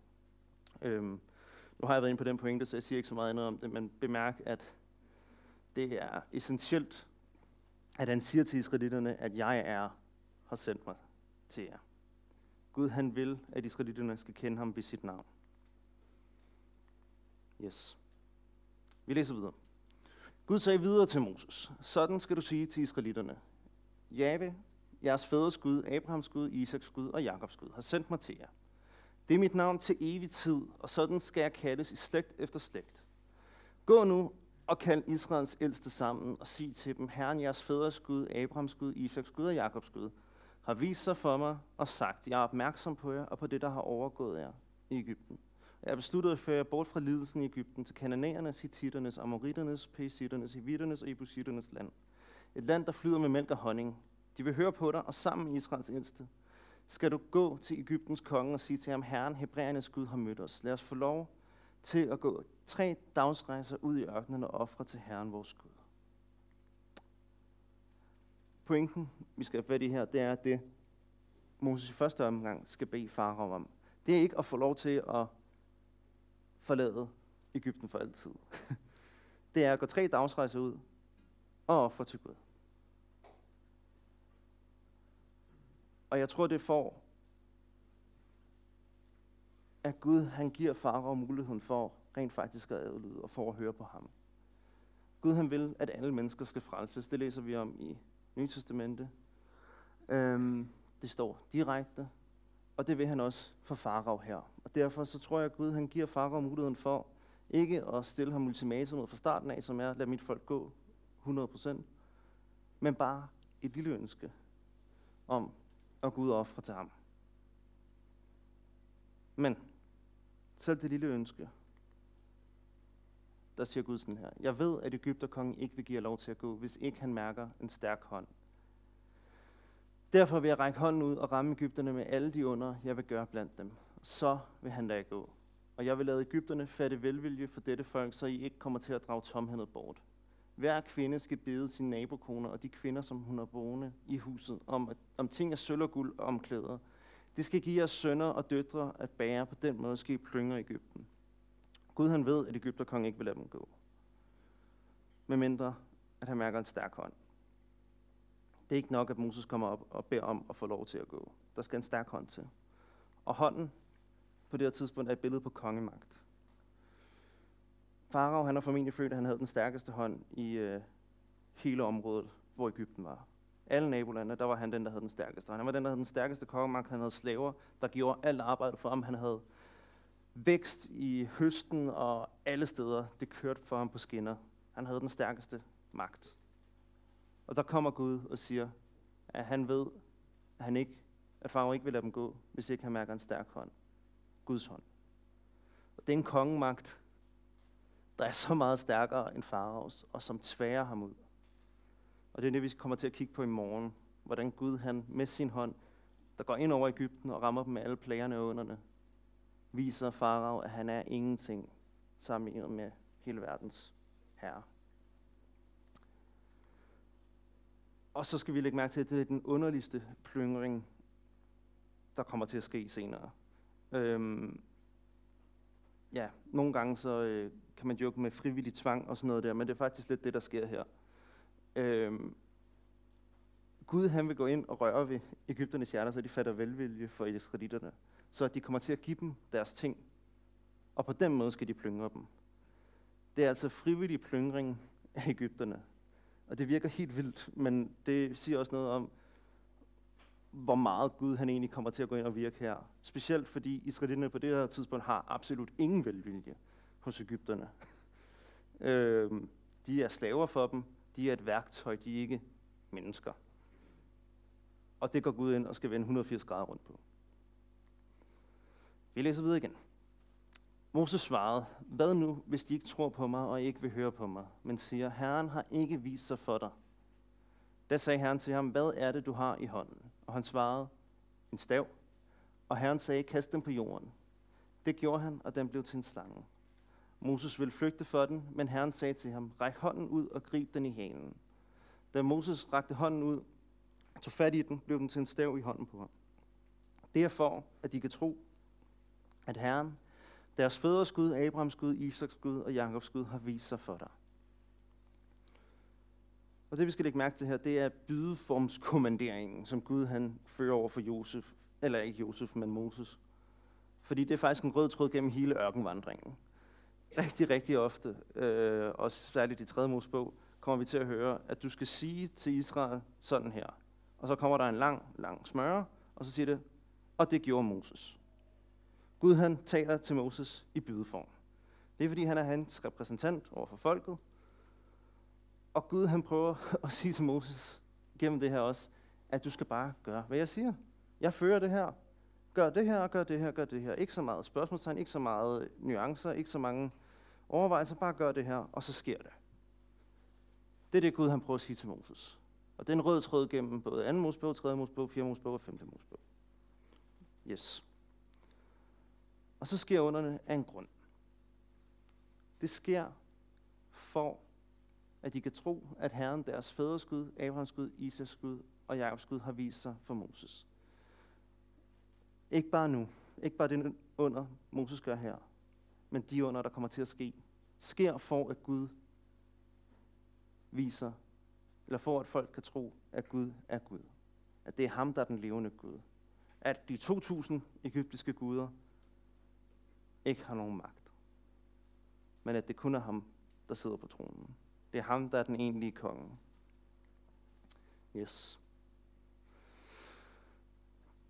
Øhm, nu har jeg været inde på den pointe, så jeg siger ikke så meget andet om det, men bemærk, at det er essentielt, at han siger til israelitterne, at jeg er, har sendt mig til jer. Gud han vil, at israelitterne skal kende ham ved sit navn. Yes. Vi læser videre. Gud sagde videre til Moses, sådan skal du sige til israelitterne, Jave, jeres fædres Gud, Abrahams Gud, Isaks Gud og Jakobs Gud, har sendt mig til jer. Det er mit navn til evig tid, og sådan skal jeg kaldes i slægt efter slægt. Gå nu og kald Israels ældste sammen og sig til dem, Herren jeres fædres Gud, Abrahams Gud, Isaks Gud og Jakobs Gud, har vist sig for mig og sagt, jeg er opmærksom på jer og på det, der har overgået jer i Ægypten. Jeg besluttede at føre jer bort fra lidelsen i Ægypten til kananæernes, hititternes, amoriternes, pesitternes, hivitternes og ebusitternes land. Et land, der flyder med mælk og honning. De vil høre på dig, og sammen med Israels ældste skal du gå til Ægyptens konge og sige til ham, Herren, Hebræernes Gud har mødt os. Lad os få lov til at gå tre dagsrejser ud i ørkenen og ofre til Herren vores Gud. Pointen, vi skal have fat i her, det er, det Moses i første omgang skal bede farao om. Det er ikke at få lov til at forlade Ægypten for altid. [LAUGHS] Det er at gå tre dagsrejser ud og ofre til Gud. Og jeg tror, det får, at Gud han giver farao muligheden for rent faktisk at adlyde og for at høre på ham. Gud han vil, at alle mennesker skal frelses. Det læser vi om i Nye Testamente. Øhm, det står direkte, og det vil han også for Farag her. Og derfor så tror jeg, at Gud han giver Farag muligheden for ikke at stille ham ultimatumet fra starten af, som er, lad mit folk gå 100%, men bare et lille ønske om at Gud ofre til ham. Men selv det lille ønske, der siger Gud sådan her. Jeg ved, at Ægypterkongen ikke vil give jer lov til at gå, hvis ikke han mærker en stærk hånd. Derfor vil jeg række hånden ud og ramme Ægypterne med alle de under, jeg vil gøre blandt dem. Så vil han lade gå. Og jeg vil lade Ægypterne fatte velvilje for dette folk, så I ikke kommer til at drage tomhændet bort. Hver kvinde skal bede sin nabokoner og de kvinder, som hun har boende i huset, om, om ting af sølv og guld og om klæder. Det skal give jeres sønner og døtre at bære, på den måde skal I plyngre Ægypten. Gud han ved, at Ægypterkongen ikke vil lade dem gå. Medmindre, at han mærker en stærk hånd. Det er ikke nok, at Moses kommer op og beder om at få lov til at gå. Der skal en stærk hånd til. Og hånden på det her tidspunkt er et billede på kongemagt. Farao han har formentlig følt, at han havde den stærkeste hånd i øh, hele området, hvor Ægypten var. Alle nabolande, der var han den, der havde den stærkeste. Han var den, der havde den stærkeste kongemagt. Han havde slaver, der gjorde alt arbejde for ham. Han havde vækst i høsten og alle steder. Det kørte for ham på skinner. Han havde den stærkeste magt. Og der kommer Gud og siger, at han ved, at han ikke at farao ikke vil lade dem gå, hvis ikke han mærker en stærk hånd. Guds hånd. Og det er en kongemagt, der er så meget stærkere end faraos, og som tværer ham ud. Og det er det, vi kommer til at kigge på i morgen. Hvordan Gud han med sin hånd, der går ind over Ægypten og rammer dem med alle plagerne og underne, viser farao, at han er ingenting sammenlignet med hele verdens herre. Og så skal vi lægge mærke til, at det er den underligste plyngring, der kommer til at ske senere. Øhm, ja, nogle gange så øh, kan man joke med frivillig tvang og sådan noget der, men det er faktisk lidt det, der sker her. Øhm, Gud han vil gå ind og røre ved Ægypternes hjerter, så de fatter velvilje for israelitterne, så at de kommer til at give dem deres ting, og på den måde skal de plyngre dem. Det er altså frivillig plyngring af Ægypterne. Og det virker helt vildt, men det siger også noget om, hvor meget Gud han egentlig kommer til at gå ind og virke her. Specielt fordi israelitterne på det her tidspunkt har absolut ingen velvilje hos Ægypterne. [LAUGHS] øhm, de er slaver for dem, de er et værktøj, de er ikke mennesker. Og det går Gud ind og skal vende 180 grader rundt på. Vi læser videre igen. Moses svarede, hvad nu, hvis de ikke tror på mig og ikke vil høre på mig, men siger, Herren har ikke vist sig for dig. Da sagde Herren til ham, hvad er det, du har i hånden? Og han svarede, en stav. Og Herren sagde, kast den på jorden. Det gjorde han, og den blev til en slange. Moses ville flygte for den, men Herren sagde til ham, ræk hånden ud og grib den i halen. Da Moses rakte hånden ud, tog fat i den, blev den til en stav i hånden på ham. Det er for, at de kan tro, at Herren, deres fædres Gud, Abrahams Gud, Isaks Gud og Jakobs Gud har vist sig for dig. Og det vi skal lægge mærke til her, det er bydeformskommanderingen, som Gud han fører over for Josef, eller ikke Josef, men Moses. Fordi det er faktisk en rød tråd gennem hele ørkenvandringen. Rigtig, rigtig ofte, øh, og særligt i 3. Mosebog, kommer vi til at høre, at du skal sige til Israel sådan her. Og så kommer der en lang, lang smøre, og så siger det, og det gjorde Moses. Gud han taler til Moses i bydeform. Det er fordi, han er hans repræsentant over for folket. Og Gud han prøver [LAUGHS] at sige til Moses gennem det her også, at du skal bare gøre, hvad jeg siger. Jeg fører det her. Gør det her, gør det her, gør det her. Ikke så meget spørgsmålstegn, ikke så meget nuancer, ikke så mange overvejelser. Bare gør det her, og så sker det. Det er det, Gud han prøver at sige til Moses. Og det er en rød tråd gennem både 2. Mosebog, 3. Mosebog, 4. Mosebog og 5. Mosebog. Yes. Og så sker underne af en grund. Det sker for, at de kan tro, at Herren, deres fædres Gud, Abrahams Gud, Isaks Gud og Jakobs Gud har vist sig for Moses. Ikke bare nu, ikke bare det under, Moses gør her, men de under, der kommer til at ske, sker for, at Gud viser, eller for, at folk kan tro, at Gud er Gud. At det er ham, der er den levende Gud. At de 2.000 egyptiske guder ikke har nogen magt. Men at det kun er ham, der sidder på tronen. Det er ham, der er den egentlige konge. Yes.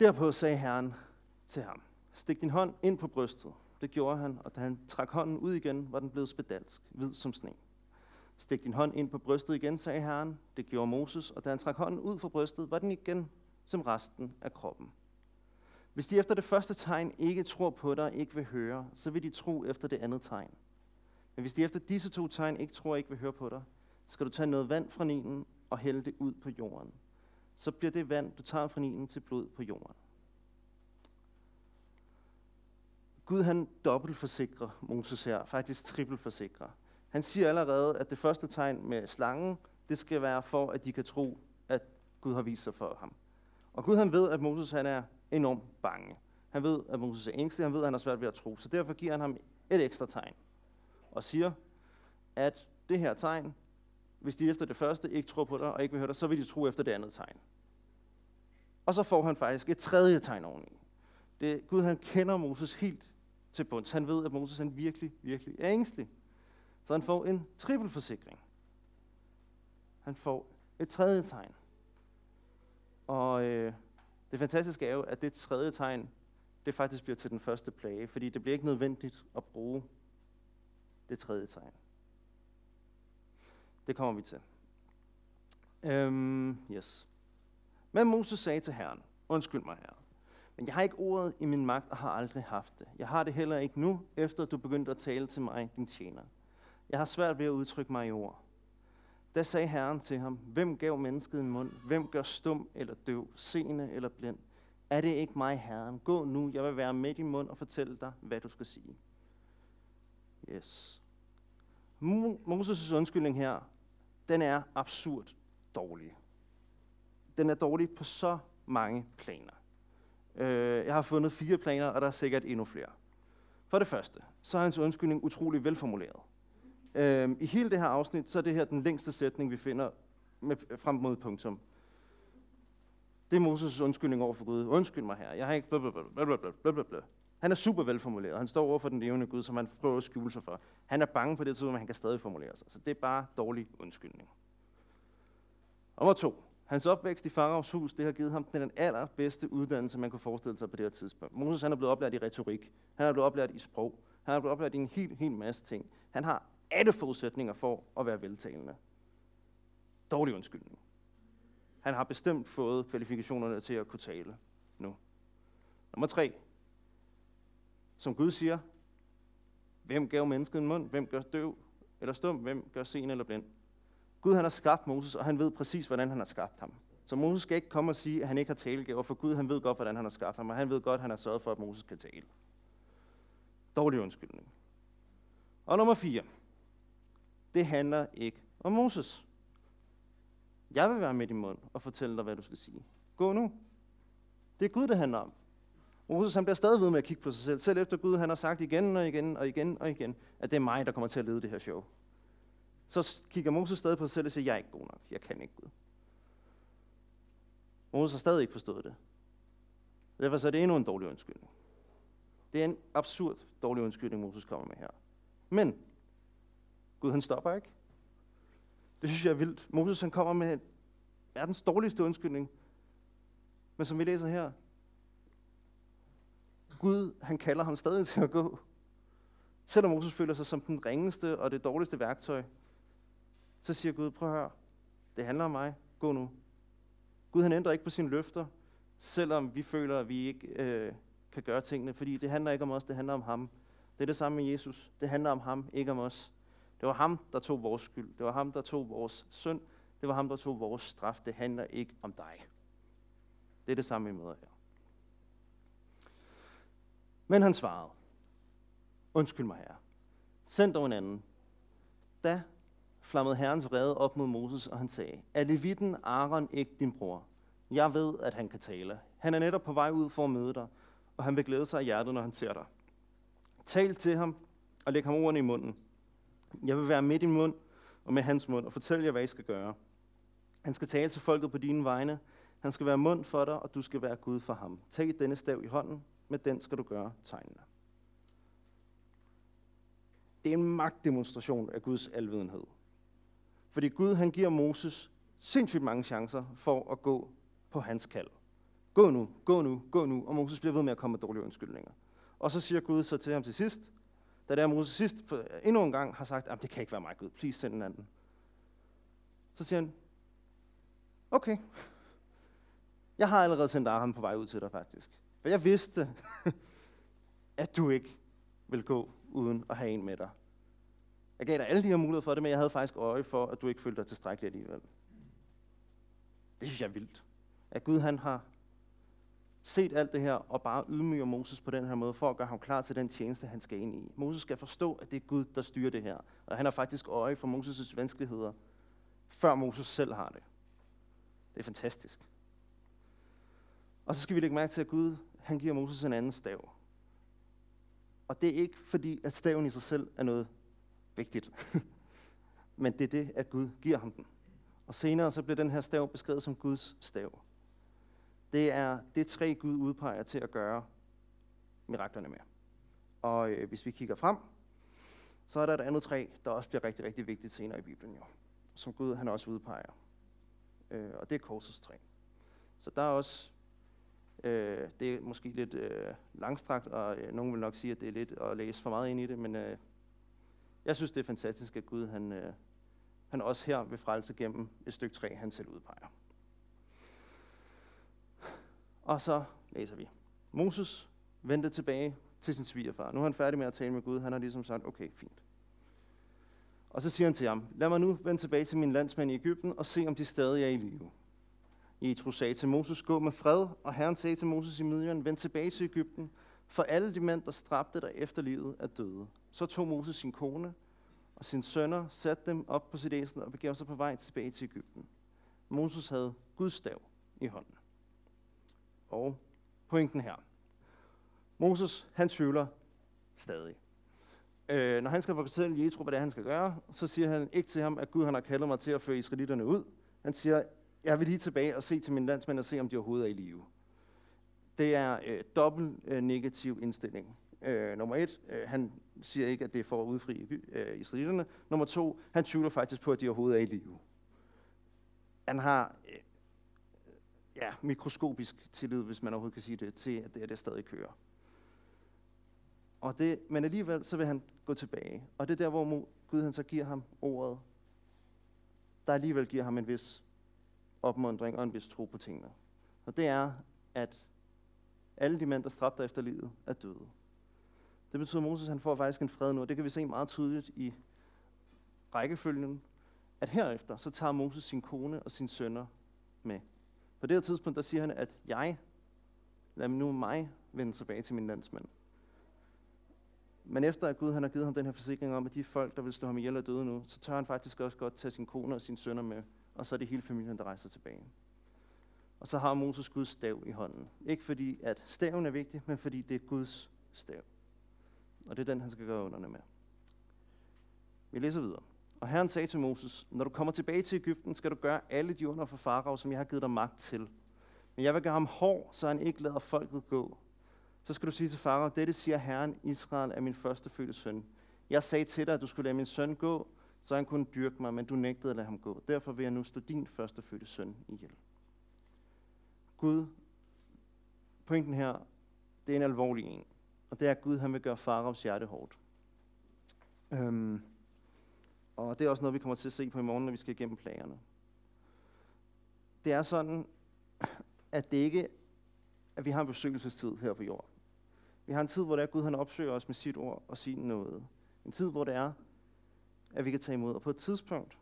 Derpå sagde Herren til ham, stik din hånd ind på brystet. Det gjorde han, og da han trak hånden ud igen, var den blevet spedalsk, hvid som sne. Stik din hånd ind på brystet igen, sagde Herren. Det gjorde Moses, og da han trak hånden ud fra brystet, var den igen som resten af kroppen. Hvis de efter det første tegn ikke tror på dig og ikke vil høre, så vil de tro efter det andet tegn. Men hvis de efter disse to tegn ikke tror og ikke vil høre på dig, skal du tage noget vand fra Nilen og hælde det ud på jorden. Så bliver det vand, du tager fra Nilen, til blod på jorden. Gud han dobbelt forsikrer Moses her, faktisk trippelt forsikrer. Han siger allerede, at det første tegn med slangen, det skal være for, at de kan tro, at Gud har vist sig for ham. Og Gud han ved, at Moses han er enormt bange. Han ved, at Moses er ængstelig, han ved, at han har svært ved at tro. Så derfor giver han ham et ekstra tegn. Og siger, at det her tegn, hvis de efter det første ikke tror på dig og ikke vil høre dig, så vil de tro efter det andet tegn. Og så får han faktisk et tredje tegn oveni. Det, Gud han kender Moses helt til bunds. Han ved, at Moses han virkelig, virkelig er ængstelig. Så han får en trippelforsikring. Han får et tredje tegn. Og øh, det fantastiske er jo, at det tredje tegn, det faktisk bliver til den første plage, fordi det bliver ikke nødvendigt at bruge det tredje tegn. Det kommer vi til. Øhm, yes. Men Moses sagde til Herren, undskyld mig herre, Men jeg har ikke ordet i min magt og har aldrig haft det. Jeg har det heller ikke nu, efter du begyndte at tale til mig, din tjener. Jeg har svært ved at udtrykke mig i ord. Da sagde Herren til ham, hvem gav mennesket en mund? Hvem gør stum eller døv, seende eller blind? Er det ikke mig, Herren? Gå nu, jeg vil være med din mund og fortælle dig, hvad du skal sige. Yes. Moses' undskyldning her, den er absurd dårlig. Den er dårlig på så mange planer. Øh, jeg har fundet fire planer, og der er sikkert endnu flere. For det første, så er hans undskyldning utrolig velformuleret. Øh, I hele det her afsnit, så er det her den længste sætning, vi finder med, frem mod punktum. Det er Moses' undskyldning over for Gud. Undskyld mig her, jeg har ikke blablabla. Han er super velformuleret. Han står over for den levende Gud, som han prøver at skjule sig for. Han er bange på det tidspunkt, men han kan stadig formulere sig. Så det er bare dårlig undskyldning. Nummer to. Hans opvækst i Faraos hus, det har givet ham den allerbedste uddannelse, man kunne forestille sig på det her tidspunkt. Moses han er blevet oplært i retorik. Han er blevet oplært i sprog. Han er blevet oplært i en helt, helt masse ting. Han har alle forudsætninger for at være veltalende. Dårlig undskyldning. Han har bestemt fået kvalifikationerne til at kunne tale nu. Nummer tre. Som Gud siger, hvem gav mennesket en mund? Hvem gør døv eller stum? Hvem gør sen eller blind? Gud han har skabt Moses, og han ved præcis, hvordan han har skabt ham. Så Moses skal ikke komme og sige, at han ikke har talegaver, for Gud han ved godt, hvordan han har skabt ham, og han ved godt, at han har sørget for, at Moses kan tale. Dårlig undskyldning. Og nummer 4. Det handler ikke om Moses. Jeg vil være med i mund og fortælle dig, hvad du skal sige. Gå nu. Det er Gud, det handler om. Moses han bliver stadig ved med at kigge på sig selv, selv efter Gud han har sagt igen og igen og igen og igen, at det er mig, der kommer til at lede det her show. Så kigger Moses stadig på sig selv og siger, jeg er ikke god nok, jeg kan ikke Gud. Moses har stadig ikke forstået det. Derfor så er det endnu en dårlig undskyldning. Det er en absurd dårlig undskyldning, Moses kommer med her. Men Gud han stopper ikke. Det synes jeg er vildt. Moses han kommer med verdens dårligste undskyldning. Men som vi læser her, Gud han kalder ham stadig til at gå. Selvom Moses føler sig som den ringeste og det dårligste værktøj, så siger Gud, prøv at høre, det handler om mig, gå nu. Gud han ændrer ikke på sine løfter, selvom vi føler, at vi ikke øh, kan gøre tingene, fordi det handler ikke om os, det handler om ham. Det er det samme med Jesus. Det handler om ham, ikke om os. Det var ham, der tog vores skyld. Det var ham, der tog vores synd. Det var ham, der tog vores straf. Det handler ikke om dig. Det er det samme, vi møder her. Men han svarede, undskyld mig her. Send dog en anden. Da flammede Herrens vrede op mod Moses, og han sagde, er levitten Aaron ikke din bror? Jeg ved, at han kan tale. Han er netop på vej ud for at møde dig, og han vil glæde sig i hjertet, når han ser dig. Tal til ham, og læg ham ordene i munden. Jeg vil være med din mund og med hans mund, og fortælle jer, hvad I skal gøre. Han skal tale til folket på dine vegne. Han skal være mund for dig, og du skal være Gud for ham. Tag denne stav i hånden. Med den skal du gøre tegnene. Det er en magtdemonstration af Guds alvidenhed. Fordi Gud han giver Moses sindssygt mange chancer for at gå på hans kald. Gå nu, gå nu, gå nu. Og Moses bliver ved med at komme med dårlige undskyldninger. Og så siger Gud så til ham til sidst, da der Moses sidst øh, endnu en gang har sagt, at det kan ikke være mig, Gud, please send en anden. Så siger han, okay, jeg har allerede sendt Abraham på vej ud til dig faktisk. For jeg vidste, [LAUGHS] at du ikke vil gå uden at have en med dig. Jeg gav dig alle de her muligheder for det, men jeg havde faktisk øje for, at du ikke følte dig tilstrækkelig alligevel. Det synes jeg er vildt. At Gud han har set alt det her, og bare ydmyger Moses på den her måde, for at gøre ham klar til den tjeneste, han skal ind i. Moses skal forstå, at det er Gud, der styrer det her. Og han har faktisk øje for Moses' vanskeligheder, før Moses selv har det. Det er fantastisk. Og så skal vi lægge mærke til, at Gud han giver Moses en anden stav. Og det er ikke fordi, at staven i sig selv er noget vigtigt. [LAUGHS] Men det er det, at Gud giver ham den. Og senere så bliver den her stav beskrevet som Guds stav. Det er det tre Gud udpeger til at gøre miraklerne med. Og øh, hvis vi kigger frem, så er der et andet træ, der også bliver rigtig, rigtig vigtigt senere i Bibelen, jo, som Gud han også udpeger. Øh, og det er korsets træ. Så der er også, øh, det er måske lidt øh, langstrakt, og øh, nogen vil nok sige, at det er lidt at læse for meget ind i det, men øh, jeg synes, det er fantastisk, at Gud han, øh, han også her vil frelse gennem et stykke træ, han selv udpeger. Og så læser vi. Moses vendte tilbage til sin svigerfar. Nu er han færdig med at tale med Gud. Han har ligesom sagt, okay, fint. Og så siger han til ham, lad mig nu vende tilbage til min landsmænd i Ægypten og se, om de stadig er i live. Jethro sagde til Moses, gå med fred, og Herren sagde til Moses i Midian, vend tilbage til Ægypten, for alle de mænd, der strabte dig efter livet, er døde. Så tog Moses sin kone og sine sønner, satte dem op på sit æsel og begav sig på vej tilbage til Ægypten. Moses havde Guds stav i hånden. Og pointen her. Moses, han tvivler stadig. Øh, når han skal fortælle Jethro, hvad det er, han skal gøre, så siger han ikke til ham, at Gud han har kaldet mig til at føre israelitterne ud. Han siger, jeg vil lige tilbage og se til mine landsmænd og se, om de overhovedet er i live. Det er øh, dobbelt øh, negativ indstilling. Øh, nummer et, øh, han siger ikke, at det er for at udfri øh, israelitterne. Nummer to, han tvivler faktisk på, at de overhovedet er i live. Han har øh, ja, mikroskopisk tillid, hvis man overhovedet kan sige det, til at det, er det stadig kører. Og det, men alligevel så vil han gå tilbage. Og det er der, hvor Gud han så giver ham ordet, der alligevel giver ham en vis opmundring og en vis tro på tingene. Og det er, at alle de mænd, der stræbte efter livet, er døde. Det betyder, at Moses han får faktisk en fred nu, og det kan vi se meget tydeligt i rækkefølgen, at herefter så tager Moses sin kone og sine sønner med. På det her tidspunkt, der siger han, at jeg, lad nu mig vende tilbage til min landsmænd. Men efter at Gud han har givet ham den her forsikring om, at de folk, der vil stå ham ihjel, er døde nu, så tør han faktisk også godt tage sin kone og sine sønner med, og så er det hele familien, der rejser tilbage. Og så har Moses Guds stav i hånden. Ikke fordi, at staven er vigtig, men fordi det er Guds stav. Og det er den, han skal gøre underne med. Vi læser videre. Og Herren sagde til Moses, når du kommer tilbage til Ægypten, skal du gøre alle de under for farao, som jeg har givet dig magt til. Men jeg vil gøre ham hård, så han ikke lader folket gå. Så skal du sige til farao, dette siger Herren, Israel er min første fødte søn. Jeg sagde til dig, at du skulle lade min søn gå, så han kunne dyrke mig, men du nægtede at lade ham gå. Derfor vil jeg nu stå din første fødte søn ihjel. Gud, pointen her, det er en alvorlig en. Og det er, at Gud han vil gøre faraos hjerte hårdt. Øhm, og det er også noget, vi kommer til at se på i morgen, når vi skal igennem plagerne. Det er sådan, at det ikke at vi har en besøgelsestid her på jorden. Vi har en tid, hvor det er, at Gud han opsøger os med sit ord og sin noget. En tid, hvor det er, at vi kan tage imod. Og på et tidspunkt,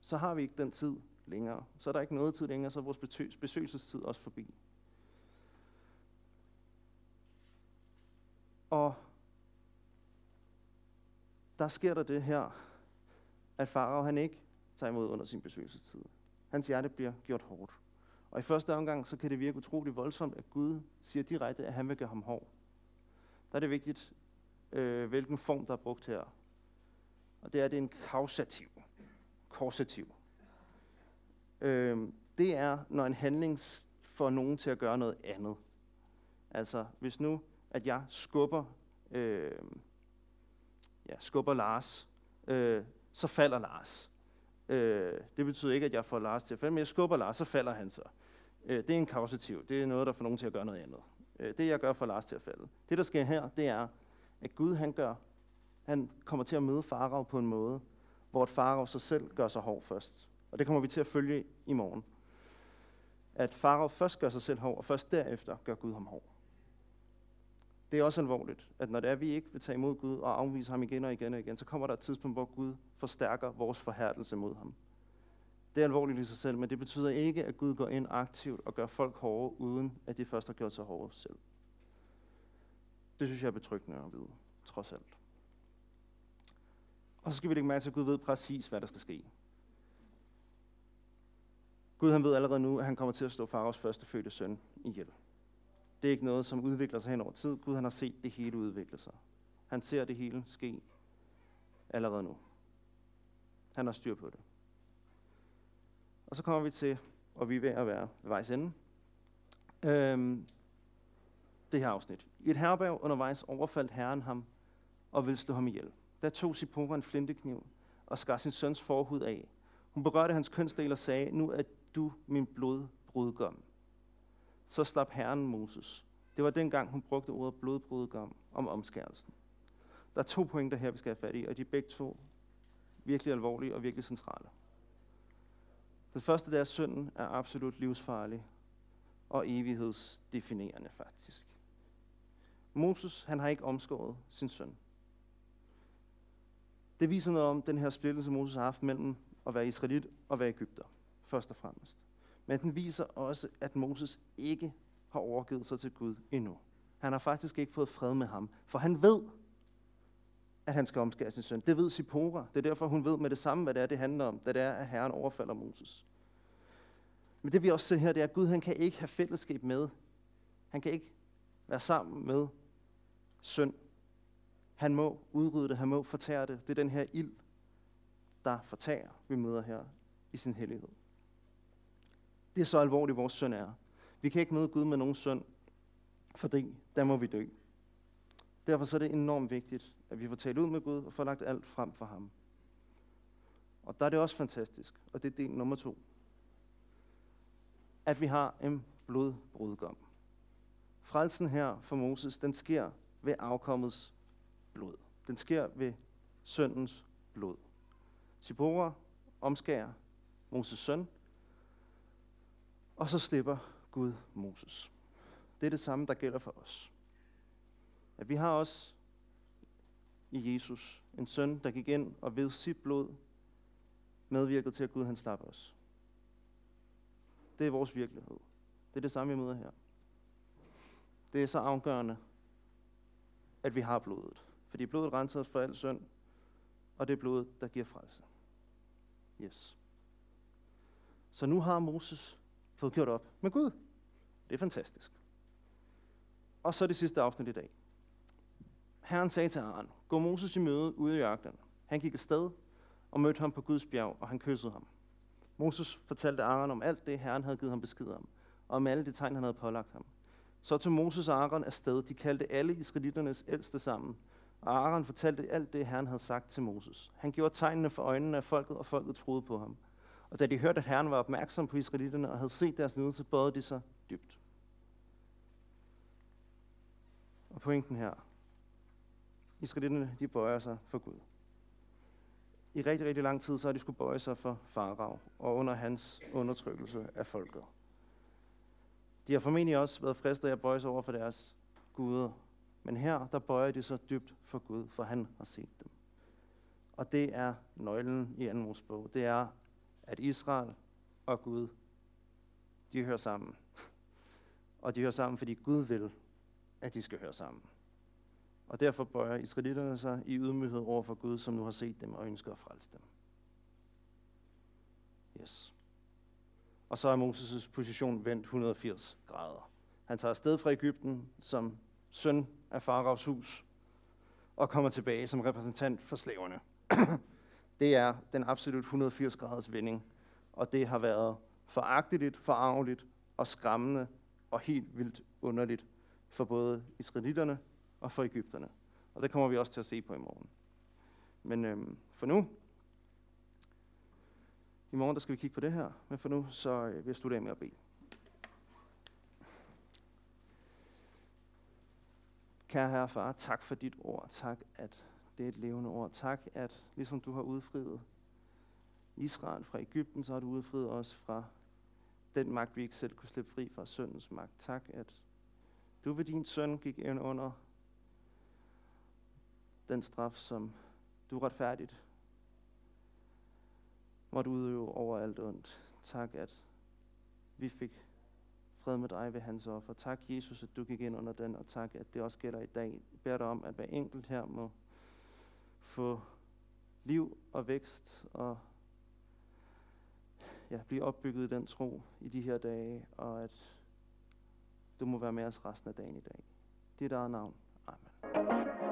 så har vi ikke den tid længere. Så er der ikke noget tid længere, så er vores besøgelsestid også forbi. Og der sker der det her, at Farao han ikke tager imod under sin besøgelsestid. Hans hjerte bliver gjort hårdt. Og i første omgang, så kan det virke utrolig voldsomt, at Gud siger direkte, at han vil gøre ham hård. Der er det vigtigt, øh, hvilken form, der er brugt her. Og det er, det er en kausativ. Kausativ. Øh, det er, når en handling får nogen til at gøre noget andet. Altså, hvis nu, at jeg skubber, øh, ja, skubber Lars, øh, så falder Lars. Øh, det betyder ikke, at jeg får Lars til at falde, men jeg skubber Lars, så falder han så. Øh, det er en kausativ. Det er noget, der får nogen til at gøre noget andet. Øh, det, jeg gør, for Lars til at falde. Det, der sker her, det er, at Gud han gør, han kommer til at møde Farao på en måde, hvor Farag Farao sig selv gør sig hård først. Og det kommer vi til at følge i morgen. At Farao først gør sig selv hård, og først derefter gør Gud ham hård. Det er også alvorligt, at når det er, at vi ikke vil tage imod Gud og afvise ham igen og igen og igen, så kommer der et tidspunkt, hvor Gud forstærker vores forhærdelse mod ham. Det er alvorligt i sig selv, men det betyder ikke, at Gud går ind aktivt og gør folk hårde, uden at de først har gjort sig hårde selv. Det synes jeg er betryggende at vide, trods alt. Og så skal vi lægge mærke til, at Gud ved præcis, hvad der skal ske. Gud han ved allerede nu, at han kommer til at stå Faraos første fødte søn ihjel. Det er ikke noget, som udvikler sig hen over tid. Gud han har set det hele udvikle sig. Han ser det hele ske allerede nu. Han har styr på det. Og så kommer vi til, og vi er ved at være ved vejs ende, øhm, det her afsnit. I et herberg undervejs overfaldt herren ham og ville slå ham ihjel. Der tog Sipora en flintekniv og skar sin søns forhud af. Hun berørte hans kønsdel og sagde, nu er du min blodbrudgom. Så slap herren Moses. Det var dengang, hun brugte ordet blodbrudgom om omskærelsen. Der er to pointer her, vi skal have fat i, og de er begge to virkelig alvorlige og virkelig centrale. Den første der er, at synden er absolut livsfarlig og evighedsdefinerende faktisk. Moses, han har ikke omskåret sin søn. Det viser noget om den her splittelse, Moses har haft mellem at være israelit og være egypter, først og fremmest. Men den viser også, at Moses ikke har overgivet sig til Gud endnu. Han har faktisk ikke fået fred med ham, for han ved, at han skal omskære sin søn. Det ved Sipora. Det er derfor, hun ved med det samme, hvad det er, det handler om, da det er, at Herren overfalder Moses. Men det vi også ser her, det er, at Gud han kan ikke have fællesskab med. Han kan ikke være sammen med synd. Han må udrydde det, han må fortære det. Det er den her ild, der fortærer, vi møder her i sin hellighed. Det er så alvorligt, vores søn er. Vi kan ikke møde Gud med nogen synd, fordi der må vi dø. Derfor så er det enormt vigtigt, at vi får talt ud med Gud og får lagt alt frem for ham. Og der er det også fantastisk, og det er del nummer to, at vi har en blodbrudgom. Frelsen her for Moses, den sker ved afkommets blod. Den sker ved søndens blod. Sibora omskærer Moses søn, og så slipper Gud Moses. Det er det samme, der gælder for os. At vi har også i Jesus en søn, der gik ind og ved sit blod medvirkede til, at Gud han slap os. Det er vores virkelighed. Det er det samme, vi møder her. Det er så afgørende, at vi har blodet. Fordi blodet renser os for al synd, og det er blodet, der giver frelse. Yes. Så nu har Moses fået gjort op med Gud. Det er fantastisk. Og så det sidste afsnit i dag. Herren sagde til Aaron, gå Moses i møde ude i ørkenen. Han gik afsted og mødte ham på Guds bjerg, og han kyssede ham. Moses fortalte Aaron om alt det, Herren havde givet ham besked om, og om alle de tegn, han havde pålagt ham. Så tog Moses og Aaron afsted. De kaldte alle israelitternes ældste sammen. Og Aaron fortalte alt det, Herren havde sagt til Moses. Han gjorde tegnene for øjnene af folket, og folket troede på ham. Og da de hørte, at Herren var opmærksom på israelitterne og havde set deres lidelse, bøjede de sig dybt. Og pointen her. Israelitterne, de bøjer sig for Gud. I rigtig, rigtig lang tid, så har de skulle bøje sig for Farag og under hans undertrykkelse af folket. De har formentlig også været fristet af at bøje sig over for deres guder. Men her, der bøjer de sig dybt for Gud, for han har set dem. Og det er nøglen i anden Mosebog. Det er, at Israel og Gud, de hører sammen. Og de hører sammen, fordi Gud vil, at de skal høre sammen. Og derfor bøjer israelitterne sig i ydmyghed over for Gud, som nu har set dem og ønsker at frelse dem. Yes. Og så er Moses' position vendt 180 grader. Han tager afsted fra Ægypten som søn af Faraos hus, og kommer tilbage som repræsentant for slaverne det er den absolut 180 graders vending, og det har været foragteligt, forarveligt og skræmmende og helt vildt underligt for både israelitterne og for Ægypterne. Og det kommer vi også til at se på i morgen. Men øhm, for nu, i morgen der skal vi kigge på det her, men for nu så øh, vil jeg slutte af med at bede. Kære Herre Far, tak for dit ord. Tak, at det er et levende ord. Tak, at ligesom du har udfriet Israel fra Ægypten, så har du udfriet os fra den magt, vi ikke selv kunne slippe fri fra syndens magt. Tak, at du ved din søn gik ind under den straf, som du retfærdigt måtte udøve over alt ondt. Tak, at vi fik fred med dig ved hans offer. Tak, Jesus, at du gik ind under den, og tak, at det også gælder i dag. Jeg beder dig om, at hver enkelt her må få liv og vækst og ja, blive opbygget i den tro i de her dage, og at du må være med os resten af dagen i dag. Det er dit eget navn. Amen.